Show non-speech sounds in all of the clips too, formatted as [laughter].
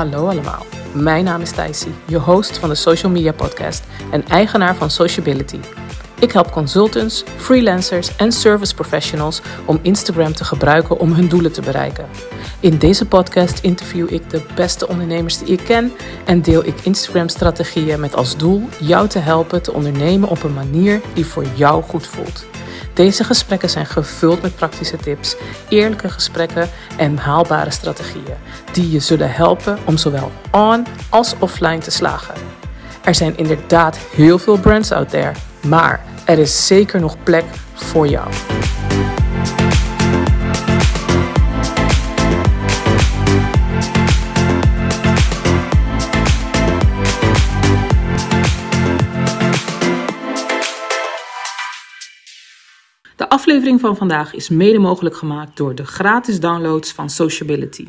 Hallo allemaal, mijn naam is Thijsie, je host van de Social Media Podcast en eigenaar van Sociability. Ik help consultants, freelancers en service professionals om Instagram te gebruiken om hun doelen te bereiken. In deze podcast interview ik de beste ondernemers die ik ken en deel ik Instagram-strategieën met als doel jou te helpen te ondernemen op een manier die voor jou goed voelt. Deze gesprekken zijn gevuld met praktische tips, eerlijke gesprekken en haalbare strategieën die je zullen helpen om zowel on als offline te slagen. Er zijn inderdaad heel veel brands out there, maar er is zeker nog plek voor jou. Aflevering van vandaag is mede mogelijk gemaakt door de gratis downloads van Sociability.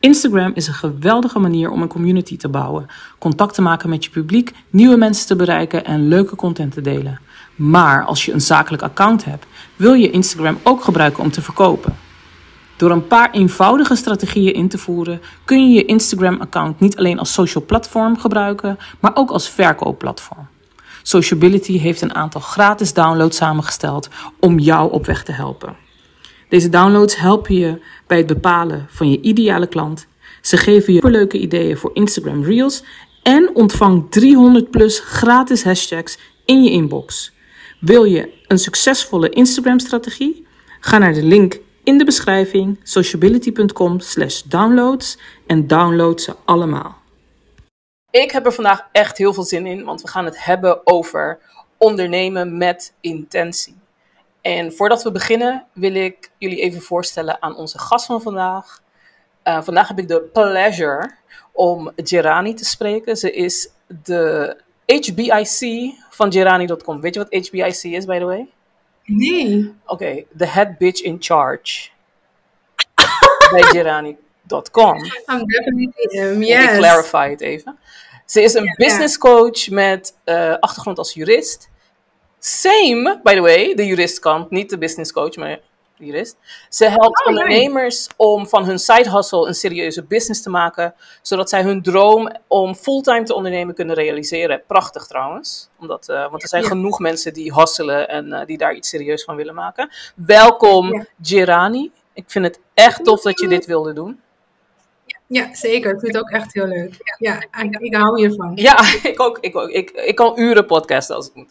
Instagram is een geweldige manier om een community te bouwen, contact te maken met je publiek, nieuwe mensen te bereiken en leuke content te delen. Maar als je een zakelijk account hebt, wil je Instagram ook gebruiken om te verkopen. Door een paar eenvoudige strategieën in te voeren, kun je je Instagram-account niet alleen als social platform gebruiken, maar ook als verkoopplatform. Sociability heeft een aantal gratis downloads samengesteld om jou op weg te helpen. Deze downloads helpen je bij het bepalen van je ideale klant. Ze geven je leuke ideeën voor Instagram Reels en ontvang 300 plus gratis hashtags in je inbox. Wil je een succesvolle Instagram-strategie? Ga naar de link in de beschrijving sociability.com/downloads en download ze allemaal. Ik heb er vandaag echt heel veel zin in, want we gaan het hebben over ondernemen met intentie. En voordat we beginnen, wil ik jullie even voorstellen aan onze gast van vandaag. Uh, vandaag heb ik de pleasure om Gerani te spreken. Ze is de HBIC van Gerani.com. Weet je wat HBIC is, by the way? Nee. Oké, okay, the head bitch in charge. bij Gerani.com. I'm definitely him, yes. Ik clarify het even. Ze is een yeah. business coach met uh, achtergrond als jurist. Same, by the way, de juristkant, niet de business coach, maar de jurist. Ze helpt Oh, ondernemers om van hun side hustle een serieuze business te maken, zodat zij hun droom om fulltime te ondernemen kunnen realiseren. Prachtig trouwens, omdat, uh, want er zijn Ja. genoeg mensen die hustelen en uh, die daar iets serieus van willen maken. Welkom, Ja. Gerani. Ik vind het echt tof dat je dit wilde doen. Ja, zeker. Ik vind het ook echt heel leuk. Ja, ik, ik hou hiervan. Ja, [laughs] ik ook. Ik, ook. Ik, ik kan uren podcasten als het moet.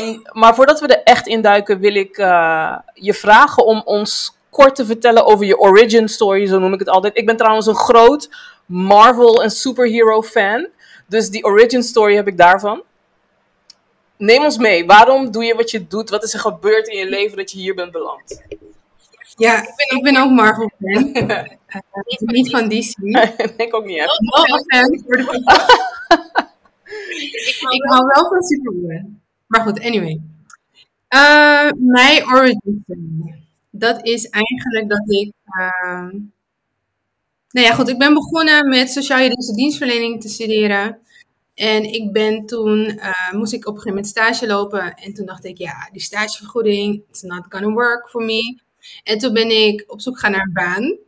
Um, maar voordat we er echt in duiken, wil ik uh, je vragen om ons kort te vertellen over je origin story, zo noem ik het altijd. Ik ben trouwens een groot Marvel en superhero fan, dus die origin story heb ik daarvan. Neem ons mee. Waarom doe je wat je doet? Wat is er gebeurd in je leven dat je hier bent beland? Ja, ik ben, ik ben ook Marvel fan. [laughs] uh, niet, niet van DC. ik ook niet echt. Fan voor de ik, ik hou wel van Superman. Maar goed, anyway. Uh, mijn origin story. Dat is eigenlijk dat ik. Uh, nou ja, goed. Ik ben begonnen met sociaal-juridische dienstverlening te studeren. En ik ben toen, uh, moest ik op een gegeven moment stage lopen. En toen dacht ik, ja, die stagevergoeding, it's not gonna work for me. En toen ben ik op zoek gaan naar een baan.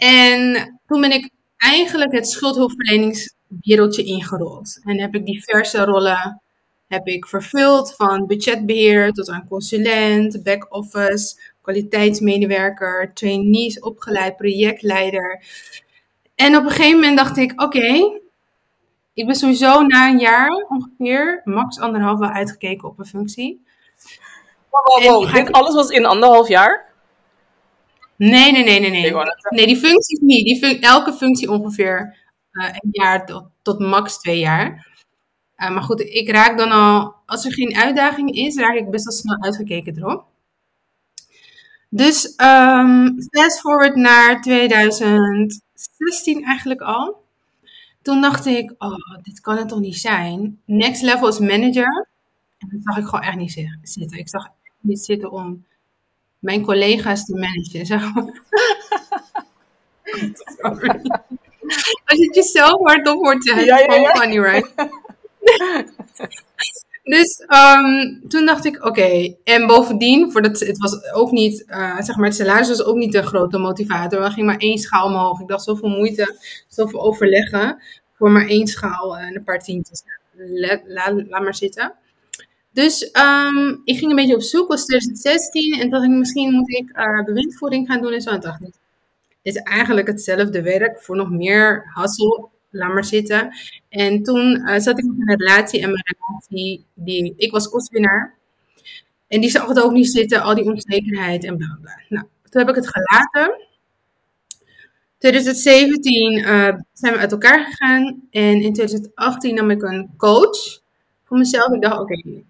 En toen ben ik eigenlijk het schuldhulpverleningswereldje ingerold. En heb ik diverse rollen heb ik vervuld, van budgetbeheer tot aan consulent, back-office, kwaliteitsmedewerker, trainees opgeleid, projectleider. En op een gegeven moment dacht ik, oké, okay, ik ben sowieso na een jaar ongeveer, max anderhalf, wel uitgekeken op een functie. Wow, wow, wow. Dit alles was in anderhalf jaar? Nee, nee, nee, nee, nee. Nee, die functies niet. Die fun elke functie ongeveer uh, een jaar tot, tot max twee jaar. Uh, maar goed, ik raak dan al, als er geen uitdaging is, raak ik best wel snel uitgekeken erop. Dus um, fast forward naar 2016 eigenlijk al. Toen dacht ik, oh, dit kan het toch niet zijn. Next level is manager. En dat zag ik gewoon echt niet zitten. Ik zag echt niet zitten om mijn collega's te managen, zeg maar. [laughs] Als je het jezelf hardop hoort zeggen, ja, ja, ja. funny, right? [laughs] Dus ehm, toen dacht ik, oké. En bovendien, voor dat, het was ook niet, uh, zeg maar, het salaris was ook niet de grote motivator. Er ging maar één schaal omhoog. Ik dacht, zoveel moeite, zoveel overleggen voor maar één schaal en een paar tientjes. Laat, laat maar zitten. Dus um, ik ging een beetje op zoek, was 2016. En dacht ik, misschien moet ik uh, bewindvoering gaan doen en zo. En dacht ik, is eigenlijk hetzelfde werk voor nog meer hassel. Laat maar zitten. En toen uh, zat ik in een relatie. En mijn relatie, die, ik was kostwinnaar. En die zag het ook niet zitten, al die onzekerheid en bla bla. Nou, toen heb ik het gelaten. 2017 uh, zijn we uit elkaar gegaan. En in 2018 nam ik een coach voor mezelf. Ik dacht, oké,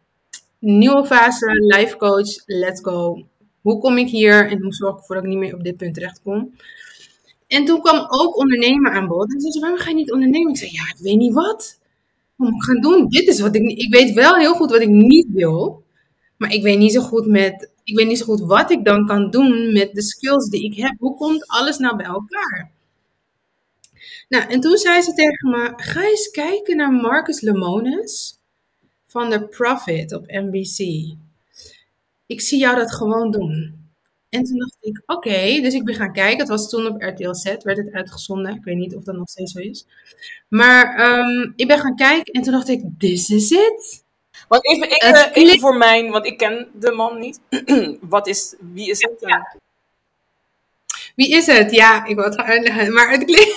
nieuwe fase, life coach, let's go. Hoe kom ik hier en hoe zorg ik ervoor dat ik niet meer op dit punt terecht kom? En toen kwam ook ondernemen aan bod. En ze zei, waarom ga je niet ondernemen? Ik zei, ja, ik weet niet wat. Wat moet ik gaan doen? Dit is wat ik... Ik weet wel heel goed wat ik niet wil. Maar ik weet niet zo goed met... Ik weet niet zo goed wat ik dan kan doen met de skills die ik heb. Hoe komt alles nou bij elkaar? Nou, en toen zei ze tegen me, ga eens kijken naar Marcus Lemonis van The Profit op NBC. Ik zie jou dat gewoon doen. En toen dacht ik, oké, dus ik ben gaan kijken. Het was toen op RTL Z, werd het uitgezonden. Ik weet niet of dat nog steeds zo is. Maar um, ik ben gaan kijken en toen dacht ik, this is it. Want even, even, even voor mijn, want ik ken de man niet. [clears throat] Wat is, wie is het? Ja. Wie is het? Ja, ik wil het gaan uitleggen. Maar het klinkt...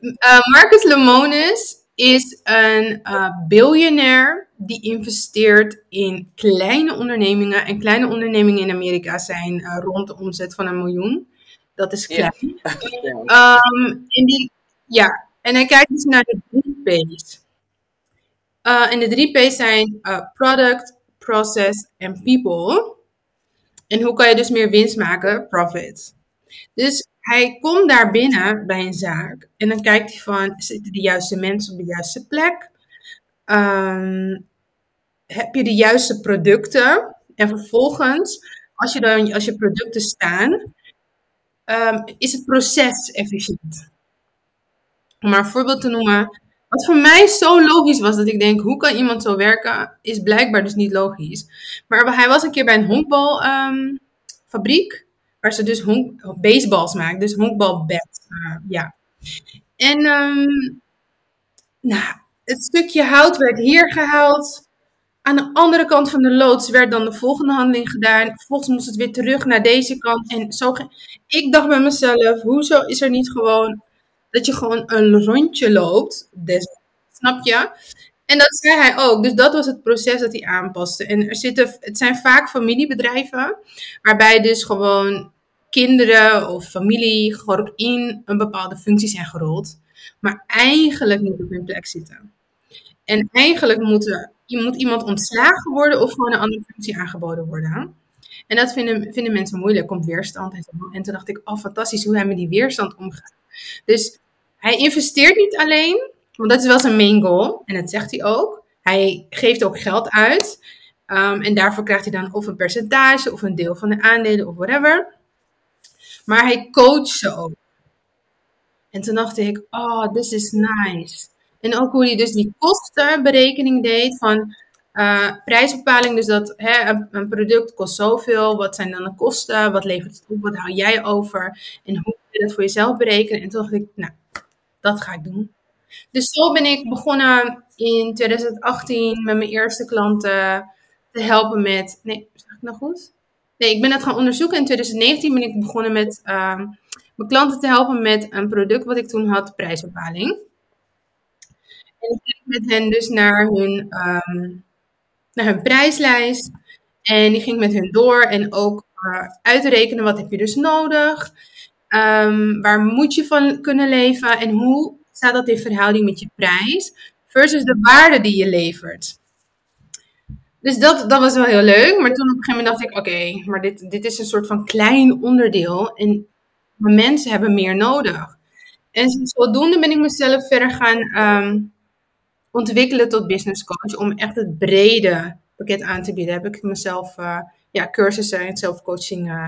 uh, [laughs] Marcus Lemonis is een uh, biljonair die investeert in kleine ondernemingen. En kleine ondernemingen in Amerika zijn uh, rond de omzet van een miljoen. Dat is klein. [laughs] Um, en, die, ja. en hij kijkt dus naar de drie P's. Uh, en de drie P's zijn product, process en people. En hoe kan je dus meer winst maken? Profit. Dus hij komt daar binnen bij een zaak en dan kijkt hij van, zitten de juiste mensen op de juiste plek? Um, heb je de juiste producten? En vervolgens, als je, dan, als je producten staan, um, is het proces efficiënt. Om maar een voorbeeld te noemen, wat voor mij zo logisch was, dat ik denk, hoe kan iemand zo werken, is blijkbaar dus niet logisch. Maar hij was een keer bij een honkbalfabriek. Um, Waar ze dus honk, baseballs maakt. Dus honkbalbed. Uh, ja. En um, nou, het stukje hout werd hier gehaald. Aan de andere kant van de loods werd dan de volgende handeling gedaan. Vervolgens moest het weer terug naar deze kant. En zo ik dacht bij mezelf, hoezo is er niet gewoon dat je gewoon een rondje loopt? Snap je? En dat zei hij ook. Dus dat was het proces dat hij aanpaste. En er zitten, het zijn vaak familiebedrijven, waarbij dus gewoon kinderen of familie gewoon in een bepaalde functie zijn gerold, maar eigenlijk niet op hun plek zitten. En eigenlijk moet, moet iemand ontslagen worden of gewoon een andere functie aangeboden worden. En dat vinden, vinden mensen moeilijk, komt weerstand. En toen dacht ik, oh fantastisch hoe hij met die weerstand omgaat. Dus hij investeert niet alleen, want dat is wel zijn main goal. En dat zegt hij ook. Hij geeft ook geld uit. Um, en daarvoor krijgt hij dan of een percentage of een deel van de aandelen of whatever. Maar hij coacht ze ook. En toen dacht ik, oh, this is nice. En ook hoe hij dus die kostenberekening deed van uh, prijsbepaling. Dus dat hè, een, een, product kost zoveel. Wat zijn dan de kosten? Wat levert het op? Wat hou jij over? En hoe kun je dat voor jezelf berekenen? En toen dacht ik, nou, dat ga ik doen. Dus zo ben ik begonnen in 2018 met mijn eerste klanten te helpen met. Nee, zeg ik nou goed? Nee, ik ben dat gaan onderzoeken. In 2019 ben ik begonnen met uh, mijn klanten te helpen met een product wat ik toen had, prijsbepaling. En ik ging met hen dus naar hun, um, naar hun prijslijst. En die ging met hun door en ook uh, uitrekenen wat heb je dus nodig. Um, waar moet je van kunnen leven en hoe staat dat in verhouding met je prijs versus de waarde die je levert. Dus dat, dat was wel heel leuk. Maar toen op een gegeven moment dacht ik, oké, maar dit, dit is een soort van klein onderdeel. En mensen hebben meer nodig. En zodoende ben ik mezelf verder gaan um, ontwikkelen tot business coach. Om echt het brede pakket aan te bieden. Heb ik mezelf uh, ja, cursussen en zelfcoaching uh,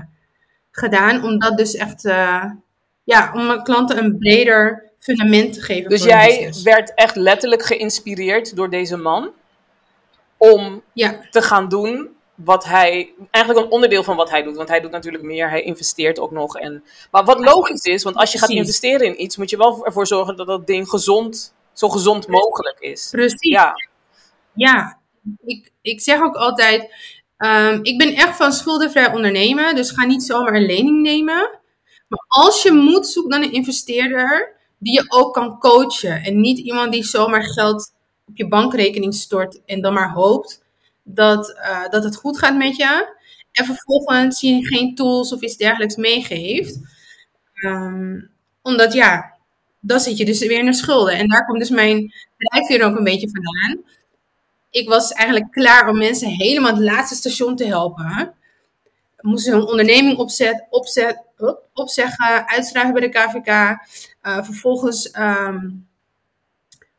gedaan. Om dat dus echt, uh, ja, om mijn klanten een breder fundament te geven. Dus jij werd echt letterlijk geïnspireerd door deze man? om Ja, te gaan doen wat hij, eigenlijk een onderdeel van wat hij doet. Want hij doet natuurlijk meer, hij investeert ook nog. En, maar wat logisch is, want als je gaat investeren in iets, moet je wel ervoor zorgen dat dat ding gezond, zo gezond mogelijk is. precies. Ja, Ja, ik, ik zeg ook altijd, ehm, ik ben echt van schuldenvrij ondernemen, dus ga niet zomaar een lening nemen. Maar als je moet, zoek dan een investeerder die je ook kan coachen. En niet iemand die zomaar geld op je bankrekening stort en dan maar hoopt dat, eh, dat het goed gaat met je. En vervolgens je geen tools of iets dergelijks meegeeft. Ehm, omdat ja, dan zit je dus weer in de schulden. En daar komt dus mijn drijfveer ook een beetje vandaan ik was eigenlijk klaar om mensen helemaal het laatste station te helpen. Moesten een onderneming opzet, opzet, op- opzeggen, uitschrijven bij de KVK. Eh, vervolgens ehm,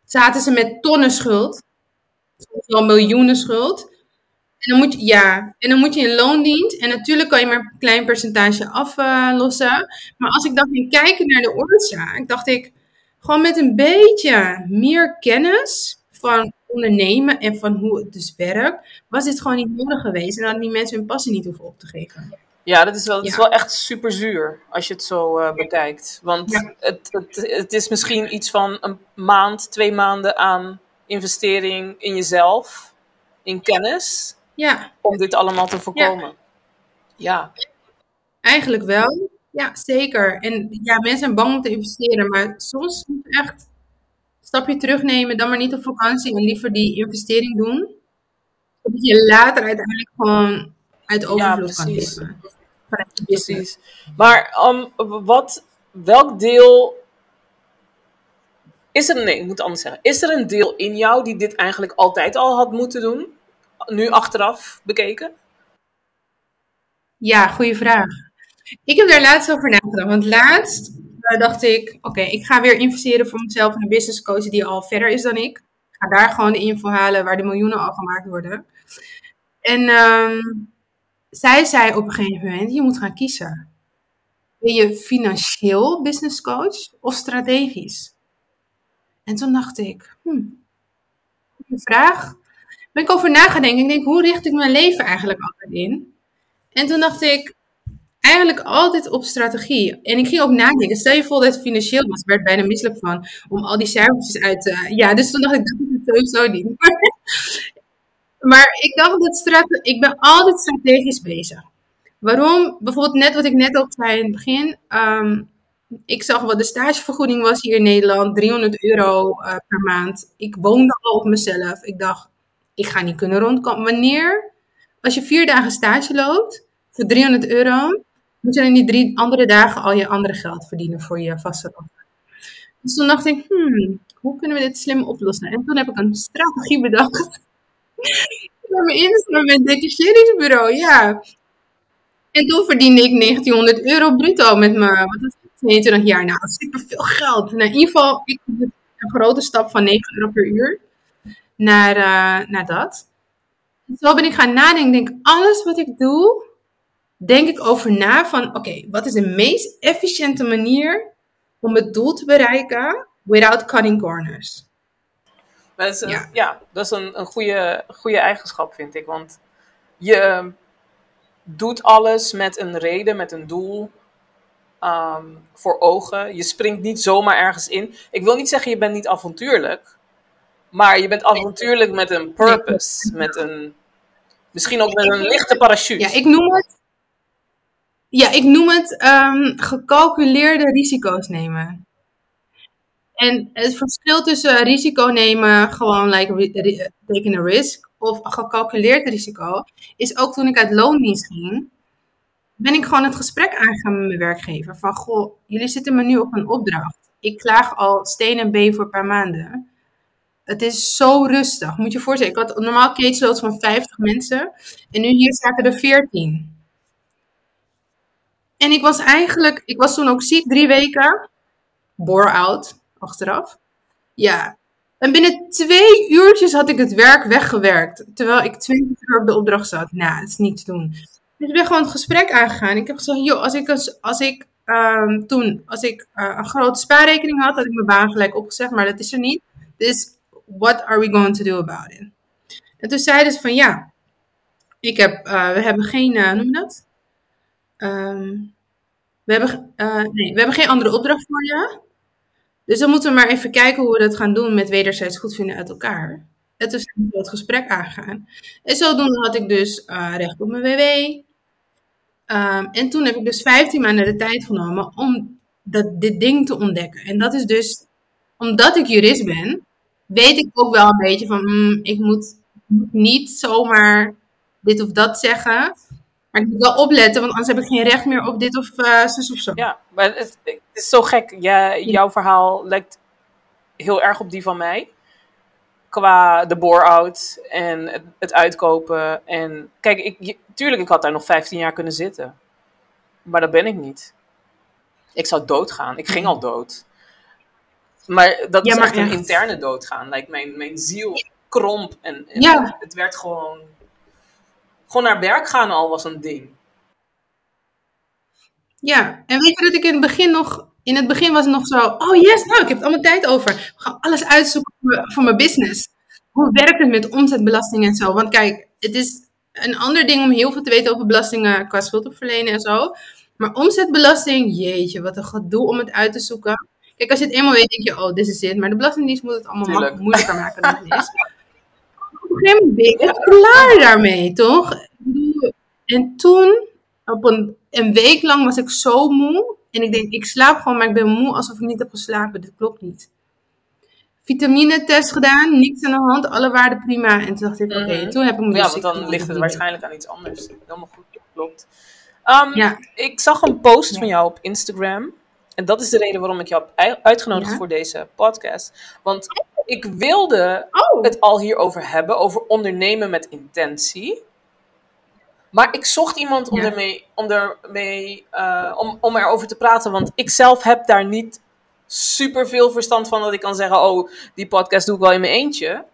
zaten ze met tonnen schuld. Soms wel miljoenen schuld. En dan, moet je, ja, en dan moet je in loondienst. En natuurlijk kan je maar een klein percentage aflossen. maar als ik dan ging kijken naar de oorzaak, dacht ik... Gewoon met een beetje meer kennis van ondernemen en van hoe het dus werkt, was dit gewoon niet nodig geweest. En hadden die mensen hun passie niet hoeven op te geven. ja dat, is wel, dat is wel echt super zuur als je het zo eh, bekijkt. Want Ja. het, het, het is misschien iets van een maand, twee maanden aan investering in jezelf, in kennis, Ja, om dit allemaal te voorkomen. ja. eigenlijk wel. Ja, zeker. En ja, mensen zijn bang om te investeren, maar soms moet je echt stapje terugnemen, dan maar niet op vakantie en liever die investering doen. Zodat je later uiteindelijk gewoon uit overvloed kan precies. leven. Precies. Maar um, wat, welk deel. Is er, nee, ik moet anders zeggen. Is er een deel in jou die dit eigenlijk altijd al had moeten doen? Nu achteraf bekeken? Ja, goede vraag. Ik heb daar laatst over nagedacht. Want laatst eh, dacht ik, oké, ik ga weer investeren voor mezelf in een business coach die al verder is dan ik. Ik ga daar gewoon de info halen waar de miljoenen al gemaakt worden. En ehm, zij zei op een gegeven moment, je moet gaan kiezen. Ben je financieel business coach of strategisch? En toen dacht ik, hmm, goede vraag. Ben ik over na gaan denken. Ik denk, hoe richt ik mijn leven eigenlijk altijd in? En toen dacht ik, eigenlijk altijd op strategie. En ik ging ook nadenken. Stel je voor dat het financieel was, ik werd bijna misselijk van om al die cijfertjes uit te. Ja, dus toen dacht ik, dat is het sowieso niet. [laughs] maar ik dacht dat strate- ik ben altijd strategisch bezig. Waarom? Bijvoorbeeld net wat ik net ook zei in het begin. ehm, ik zag wat de stagevergoeding was hier in Nederland, 300 euro eh, per maand. Ik woonde al op mezelf. Ik dacht, ik ga niet kunnen rondkomen. Wanneer? Als je vier dagen stage loopt voor 300 euro, moet je in die drie andere dagen al je andere geld verdienen voor je vaste lasten. Dus toen dacht ik, hmm, hoe kunnen we dit slim oplossen? En toen heb ik een strategie bedacht. [laughs] Ik heb me ingeschreven met detacheringsbureau, ja. En toen verdiende ik 1900 euro bruto met mijn, wat was het, 22 jaar. Nou, dat is super veel geld. Nou, in ieder geval, ik heb een grote stap van 9 euro per uur naar, eh, naar dat. Zo ben ik gaan nadenken. Ik denk, alles wat ik doe, denk ik over na van, oké, wat is de meest efficiënte manier om het doel te bereiken without cutting corners? Dat is een, ja. Ja. dat is een, een goede, goede eigenschap, vind ik. Want je doet alles met een reden, met een doel ehm, voor ogen. Je springt niet zomaar ergens in. Ik wil niet zeggen, je bent niet avontuurlijk. Maar je bent avontuurlijk met een purpose. Met een, misschien ook met een lichte parachute. Ja, ik noem het, ja, ik noem het ehm, gecalculeerde risico's nemen. En het verschil tussen risico nemen, gewoon like taking a risk, of gecalculeerd risico, is ook toen ik uit loondienst ging, ben ik gewoon het gesprek aangegaan met mijn werkgever. Van, goh, jullie zitten me nu op een opdracht. Ik klaag al steen en been voor een paar maanden. Het is zo rustig. Moet je je voorstellen, ik had normaal caseloads van 50 mensen. En nu hier zaten er 14. En ik was eigenlijk, ik was toen ook ziek, drie weken. Bore-out, achteraf. Ja. En binnen twee uurtjes had ik het werk weggewerkt. Terwijl ik 20 uur op de opdracht zat. Nou, het is niet te doen. Dus ik ben gewoon het gesprek aangegaan. Ik heb gezegd, joh, als ik, als, ik ehm, toen, als ik eh, een grote spaarrekening had, had ik mijn baan gelijk opgezegd. Maar dat is er niet. Dus, what are we going to do about it? En toen zeiden ze van ja, ik heb, uh, we hebben geen, uh, noem je dat? Um, we, hebben, uh, nee, we hebben geen andere opdracht voor je. Dus dan moeten we maar even kijken hoe we dat gaan doen met wederzijds goedvinden uit elkaar. En toen zijn we het gesprek aangegaan. En zodoende had ik dus recht op mijn WW. Um, en toen heb ik dus 15 maanden de tijd genomen om dat, dit ding te ontdekken. En dat is dus, omdat ik jurist ben, weet ik ook wel een beetje van, mm, ik moet niet zomaar dit of dat zeggen. Maar ik moet wel opletten, want anders heb ik geen recht meer op dit of uh, zus of zo. Ja, maar het, het is zo gek. Ja, jouw verhaal lijkt heel erg op die van mij. Qua de bore-out en het, het, uitkopen. En kijk, ik, tuurlijk, ik had daar nog 15 jaar kunnen zitten. Maar dat ben ik niet. Ik zou doodgaan. Ik ging al [laughs] dood. Maar dat is echt een interne doodgaan. Like mijn, mijn ziel kromp en, en ja. het werd gewoon gewoon naar werk gaan al was een ding. Ja, en weet je dat ik in het begin nog, in het begin was het nog zo, oh yes, nou, ik heb allemaal tijd over. We gaan alles uitzoeken voor mijn business. Hoe werkt het met omzetbelasting en zo? Want kijk, het is een ander ding om heel veel te weten over belastingen qua schuldopverlenen en zo. Maar omzetbelasting, jeetje, wat een gedoe om het uit te zoeken. Kijk, als je het eenmaal weet, denk je, oh, dit is het. Maar de Belastingdienst moet het allemaal moeilijker maken dan het is. [laughs] een gegeven moment klaar daarmee, toch? En toen, op een, een week lang was ik zo moe. En ik denk, ik slaap gewoon, maar ik ben moe alsof ik niet heb geslapen. Dit klopt niet. Vitamine-test gedaan, niks aan de hand, alle waarden prima. En toen dacht ik, oké, mhm. toen heb ik me Ja, want dan ligt het waarschijnlijk aan iets anders. Helemaal goed, klopt. Um, ja. Ik zag een post van jou op Instagram. En dat is de reden waarom ik jou heb uitgenodigd voor deze podcast. Want ik wilde oh. het al hierover hebben, over ondernemen met intentie. Maar ik zocht iemand om, ermee, om, ermee, uh, om, om erover te praten. Want ik zelf heb daar niet super veel verstand van dat ik kan zeggen: Oh, die podcast doe ik wel in mijn eentje.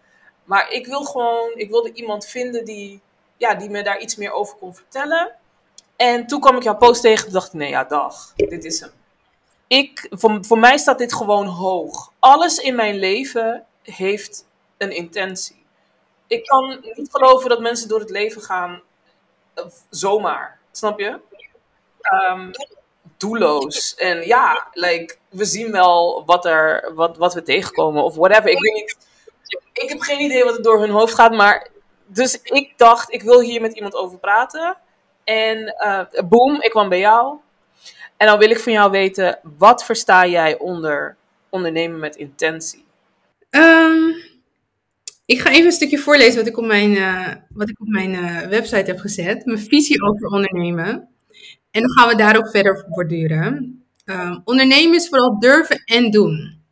Maar ik wil gewoon, ik wilde iemand vinden die, ja, die me daar iets meer over kon vertellen. En toen kwam ik jouw post tegen en dacht Nee, ja, dag, dit is hem ik, voor, voor mij staat dit gewoon hoog. Alles in mijn leven heeft een intentie. Ik kan niet geloven dat mensen door het leven gaan eh, zomaar. Snap je? Um, doelloos. En ja, like, we zien wel wat, er, wat, wat we tegenkomen of whatever. Ik, weet niet, ik heb geen idee wat er door hun hoofd gaat, maar dus ik dacht, ik wil hier met iemand over praten. En uh, boom, ik kwam bij jou. En dan wil ik van jou weten, wat versta jij onder ondernemen met intentie? Um, ik ga even een stukje voorlezen wat ik op mijn, uh, wat ik op mijn uh, website heb gezet. Mijn visie over ondernemen. En dan gaan we daarop verder borduren. Um, ondernemen is vooral durven en doen.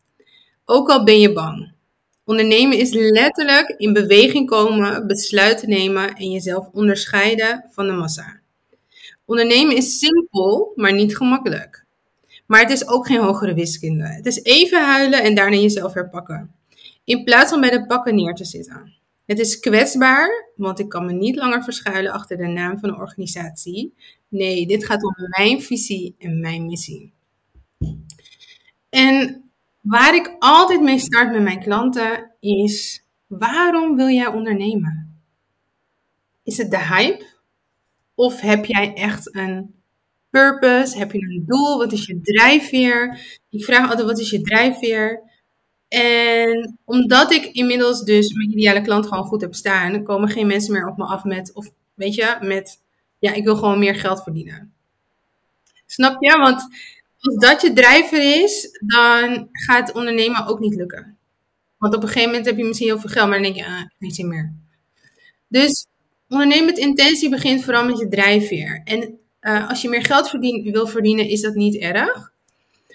Ook al ben je bang. Ondernemen is letterlijk in beweging komen, besluiten nemen en jezelf onderscheiden van de massa. Ondernemen is simpel, maar niet gemakkelijk. Maar het is ook geen hogere wiskunde. Het is even huilen en daarna jezelf herpakken. In plaats van bij de pakken neer te zitten. Het is kwetsbaar, want ik kan me niet langer verschuilen achter de naam van een organisatie. Nee, dit gaat om mijn visie en mijn missie. En waar ik altijd mee start met mijn klanten is: waarom wil jij ondernemen? Is het de hype? Of heb jij echt een purpose? Heb je een doel? Wat is je drijfveer? Ik vraag altijd, wat is je drijfveer? En omdat ik inmiddels dus mijn ideale klant gewoon goed heb staan, komen geen mensen meer op me af met, of weet je, met, ja, ik wil gewoon meer geld verdienen. Snap je? Want als dat je drijver is, dan gaat ondernemen ook niet lukken. Want op een gegeven moment heb je misschien heel veel geld, maar dan denk je, ah, geen meer. Dus Ondernemen met intentie begint vooral met je drijfveer. En uh, als je meer geld verdien, wil verdienen, is dat niet erg.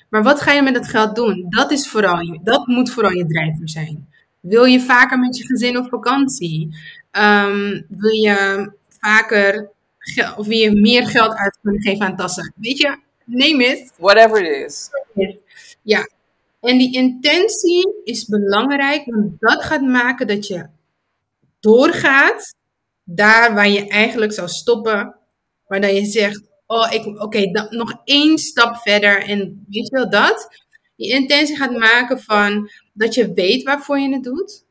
Maar wat ga je met dat geld doen? Dat, is vooral dat moet vooral je drijfveer zijn. Wil je vaker met je gezin op vakantie? Um, wil je vaker of wil je meer geld uit kunnen geven aan tassen? Weet je, neem het. Whatever it is. Ja. En die intentie is belangrijk, want dat gaat maken dat je doorgaat daar waar je eigenlijk zou stoppen, waar dan je zegt, oh, ik, oké, nog één stap verder en weet je wel dat? Je intentie gaat maken van dat je weet waarvoor je het doet.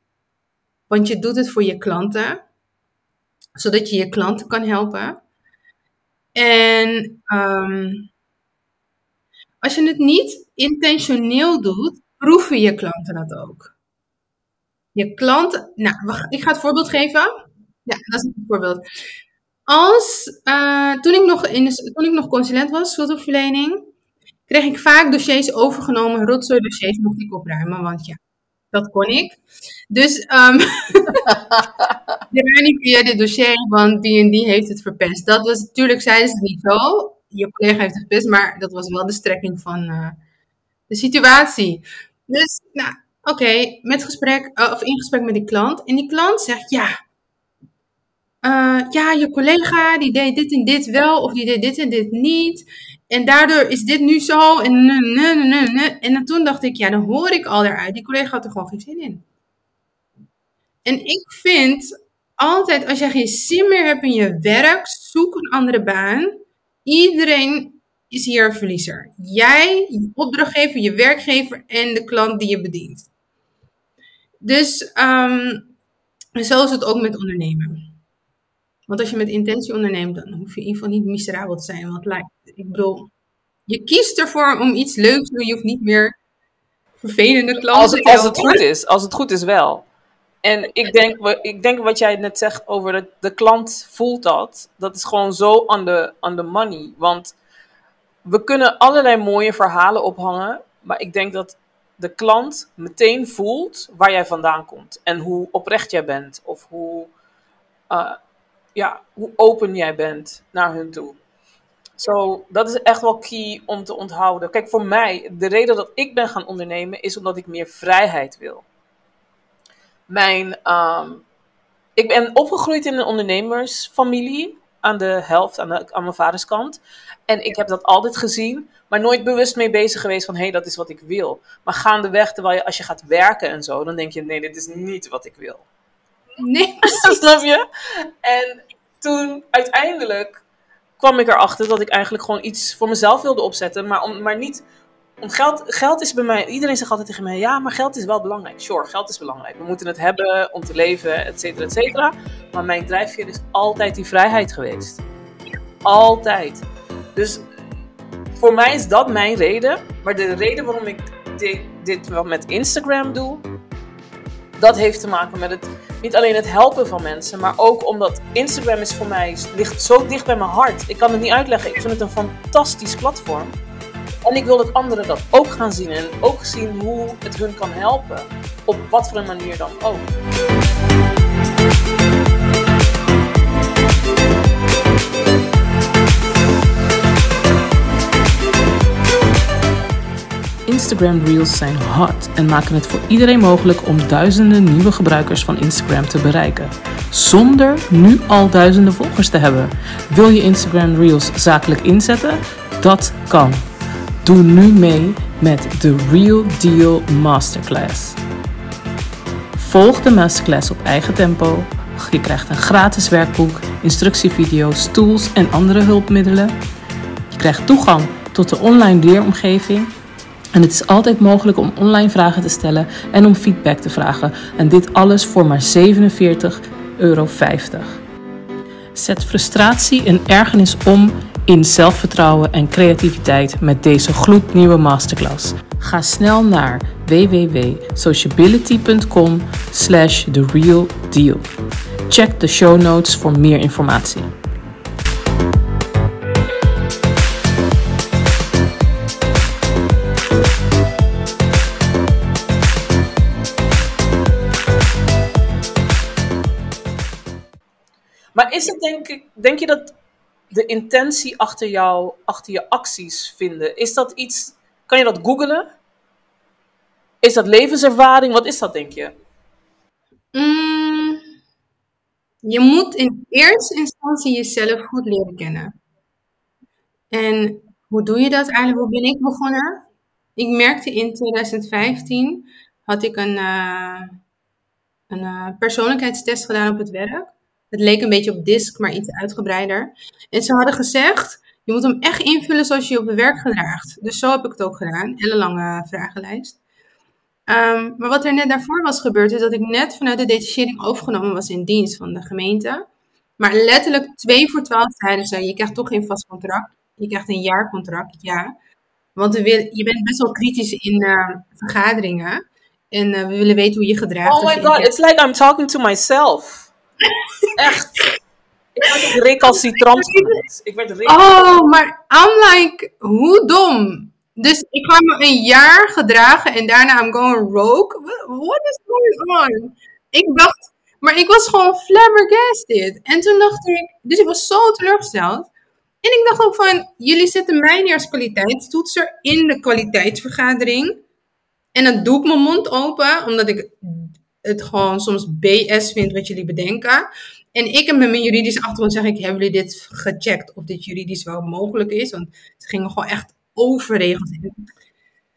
Want je doet het voor je klanten, zodat je je klanten kan helpen. En ehm, als je het niet intentioneel doet, proeven je klanten dat ook. Je klant, nou, ik ga het voorbeeld geven. Ja, dat is een voorbeeld. Als, uh, toen, ik nog in, toen ik nog consulent was, schuldhulpverlening, kreeg ik vaak dossiers overgenomen, rotzooi dossiers mocht ik opruimen, want ja, dat kon ik. Dus [laughs] um, niet via dit dossier, want die en die heeft het verpest. Dat was natuurlijk, zeiden ze niet zo. Je collega heeft het verpest, maar dat was wel de strekking van uh, de situatie. Dus, nou, oké, met gesprek, uh, of in gesprek met die klant. En die klant zegt, ja, uh, ja, je collega die deed dit en dit wel, of die deed dit en dit niet. En daardoor is dit nu zo. En, en toen dacht ik, ja, dan hoor ik al eruit. Die collega had er gewoon geen zin in. En ik vind altijd, als jij geen zin meer hebt in je werk, zoek een andere baan. Iedereen is hier een verliezer. Jij, je opdrachtgever, je werkgever en de klant die je bedient. Dus um, zo is het ook met ondernemen. Want als je met intentie onderneemt, dan hoef je in ieder geval niet miserabel te zijn. Want ik bedoel, je kiest ervoor om iets leuks te doen. Je hoeft niet meer vervelende klanten als, te Als het goed is, als het goed is wel. En ik denk, ik denk wat jij net zegt over de, de klant voelt dat. Dat is gewoon zo on the, on the money. Want we kunnen allerlei mooie verhalen ophangen. Maar ik denk dat de klant meteen voelt waar jij vandaan komt. En hoe oprecht jij bent. Of hoe... Uh, ja, hoe open jij bent naar hun toe. Zo, dat is echt wel key om te onthouden. Kijk, voor mij, de reden dat ik ben gaan ondernemen is omdat ik meer vrijheid wil. Mijn, um, ik ben opgegroeid in een ondernemersfamilie aan de helft, aan, aan mijn vaders kant. En ik heb dat altijd gezien, maar nooit bewust mee bezig geweest van hé, hey, dat is wat ik wil. Maar gaandeweg, terwijl je als je gaat werken en zo, dan denk je nee, dit is niet wat ik wil. Nee, [laughs] snap je? En toen uiteindelijk kwam ik erachter dat ik eigenlijk gewoon iets voor mezelf wilde opzetten, maar, om, maar niet. Om geld, geld is bij mij, iedereen zegt altijd tegen mij: ja, maar geld is wel belangrijk. Sure, geld is belangrijk. We moeten het hebben om te leven, et cetera, et cetera. Maar mijn drijfveer is altijd die vrijheid geweest. Altijd. Dus voor mij is dat mijn reden. Maar de reden waarom ik dit, dit met Instagram doe, dat heeft te maken met het niet alleen het helpen van mensen, maar ook omdat Instagram is voor mij ligt zo dicht bij mijn hart. Ik kan het niet uitleggen. Ik vind het een fantastisch platform. En ik wil dat anderen dat ook gaan zien en ook zien hoe het hun kan helpen. Op wat voor een manier dan ook. Instagram Reels zijn hot en maken het voor iedereen mogelijk om duizenden nieuwe gebruikers van Instagram te bereiken. Zonder nu al duizenden volgers te hebben. Wil je Instagram Reels zakelijk inzetten? Dat kan. Doe nu mee met de Real Deal Masterclass. Volg de masterclass op eigen tempo. Je krijgt een gratis werkboek, instructievideo's, tools en andere hulpmiddelen. Je krijgt toegang tot de online leeromgeving en het is altijd mogelijk om online vragen te stellen en om feedback te vragen. En dit alles voor maar 47,50 euro. Zet frustratie en ergernis om in zelfvertrouwen en creativiteit met deze gloednieuwe masterclass. Ga snel naar www.sociability.com slash the real deal. Check de show notes voor meer informatie. Is het denk, ik, denk je dat de intentie achter jou, achter je acties vinden, is dat iets, kan je dat googlen? Is dat levenservaring? Wat is dat, denk je? Mm, je moet in eerste instantie jezelf goed leren kennen. En hoe doe je dat eigenlijk? Hoe ben ik begonnen? Ik merkte in 2015 had ik een, uh, een uh, persoonlijkheidstest gedaan op het werk. Het leek een beetje op DISC, maar iets uitgebreider. En ze hadden gezegd, je moet hem echt invullen zoals je je op het werk gedraagt. Dus zo heb ik het ook gedaan. Hele lange vragenlijst. Ehm, maar wat er net daarvoor was gebeurd, is dat ik net vanuit de detachering overgenomen was in dienst van de gemeente. Maar letterlijk twee voor twaalf zeiden ze, je krijgt toch geen vast contract. Je krijgt een jaarcontract, ja. Want willen, je bent best wel kritisch in uh, vergaderingen. En uh, we willen weten hoe je gedraagt. Oh my god, it's like I'm talking to myself. Echt. Ik werd recalcitrant. Ik werd recalcitrant. Oh, maar I'm like, hoe dom. Dus ik ga me een jaar gedragen en daarna I'm going rogue. What is going on? Ik dacht, maar ik was gewoon flabbergasted. En toen dacht ik, dus ik was zo teleurgesteld. En ik dacht ook van, jullie zetten mij neer als kwaliteitstoetser in de kwaliteitsvergadering. En dan doe ik mijn mond open, omdat ik het gewoon soms BS vind wat jullie bedenken. En ik heb met mijn juridische achtergrond zeg ik, hebben jullie dit gecheckt of dit juridisch wel mogelijk is? Want ze gingen gewoon echt overregeld in.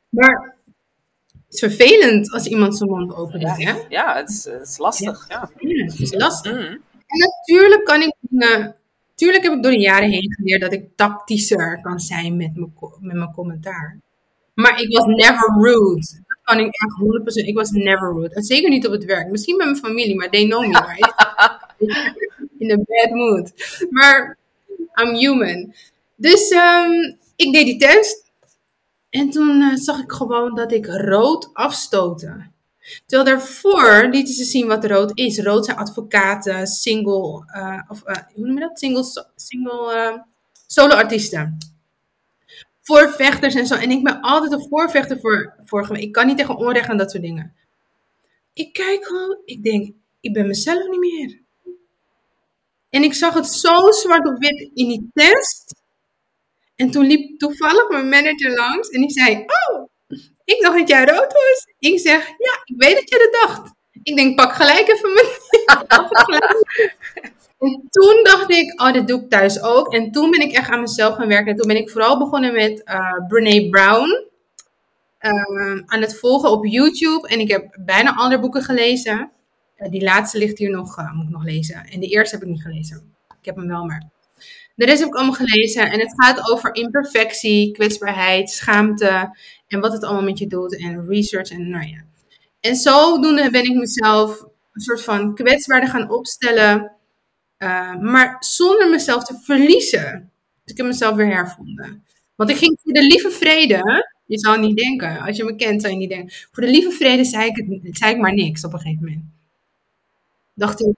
Maar het is vervelend als iemand zijn mond open doet, hè? Ja, het is, het is lastig. Ja. het is lastig. Mm. En natuurlijk kan ik dingen... Tuurlijk heb ik door de jaren heen geleerd dat ik tactischer kan zijn met mijn, met mijn commentaar. Maar ik was never rude. Kan ik echt 100%. Ik was never rude. En zeker niet op het werk. Misschien met mijn familie, maar they know me, right? [laughs] In a bad mood. Maar I'm human. Dus um, ik deed die test. En toen uh, zag ik gewoon dat ik rood afstoten. Terwijl daarvoor lieten ze zien wat rood is. Rood zijn advocaten, single, uh, of uh, hoe noem je dat? Single, single solo-artiesten. Voorvechters en zo. En ik ben altijd een voorvechter voor, voor Ik kan niet tegen onrecht en dat soort dingen. Ik kijk gewoon, ik denk, ik ben mezelf niet meer. En ik zag het zo zwart op wit in die test. En toen liep toevallig mijn manager langs en die zei: Oh, ik dacht dat jij rood was. Ik zeg: Ja, ik weet dat je dat dacht. Ik denk: Pak gelijk even mijn. [laughs] en toen dacht ik: Oh, dit doe ik thuis ook. En toen ben ik echt aan mezelf gaan werken. En toen ben ik vooral begonnen met uh, Brown. Uh, aan het volgen op YouTube. En ik heb bijna andere boeken gelezen. Uh, die laatste ligt hier nog, uh, moet ik nog lezen. En de eerste heb ik niet gelezen. Ik heb hem wel, maar de rest heb ik allemaal gelezen. En het gaat over imperfectie, kwetsbaarheid, schaamte. En wat het allemaal met je doet. En research en nou ja. En zodoende ben ik mezelf een soort van kwetsbaarder gaan opstellen. Uh, maar zonder mezelf te verliezen. Dus ik heb mezelf weer hervonden. Want ik ging voor de lieve vrede. Je zou niet denken. Als je me kent, zou je niet denken. Voor de lieve vrede zei ik, zei ik maar niks op een gegeven moment. Dacht ik,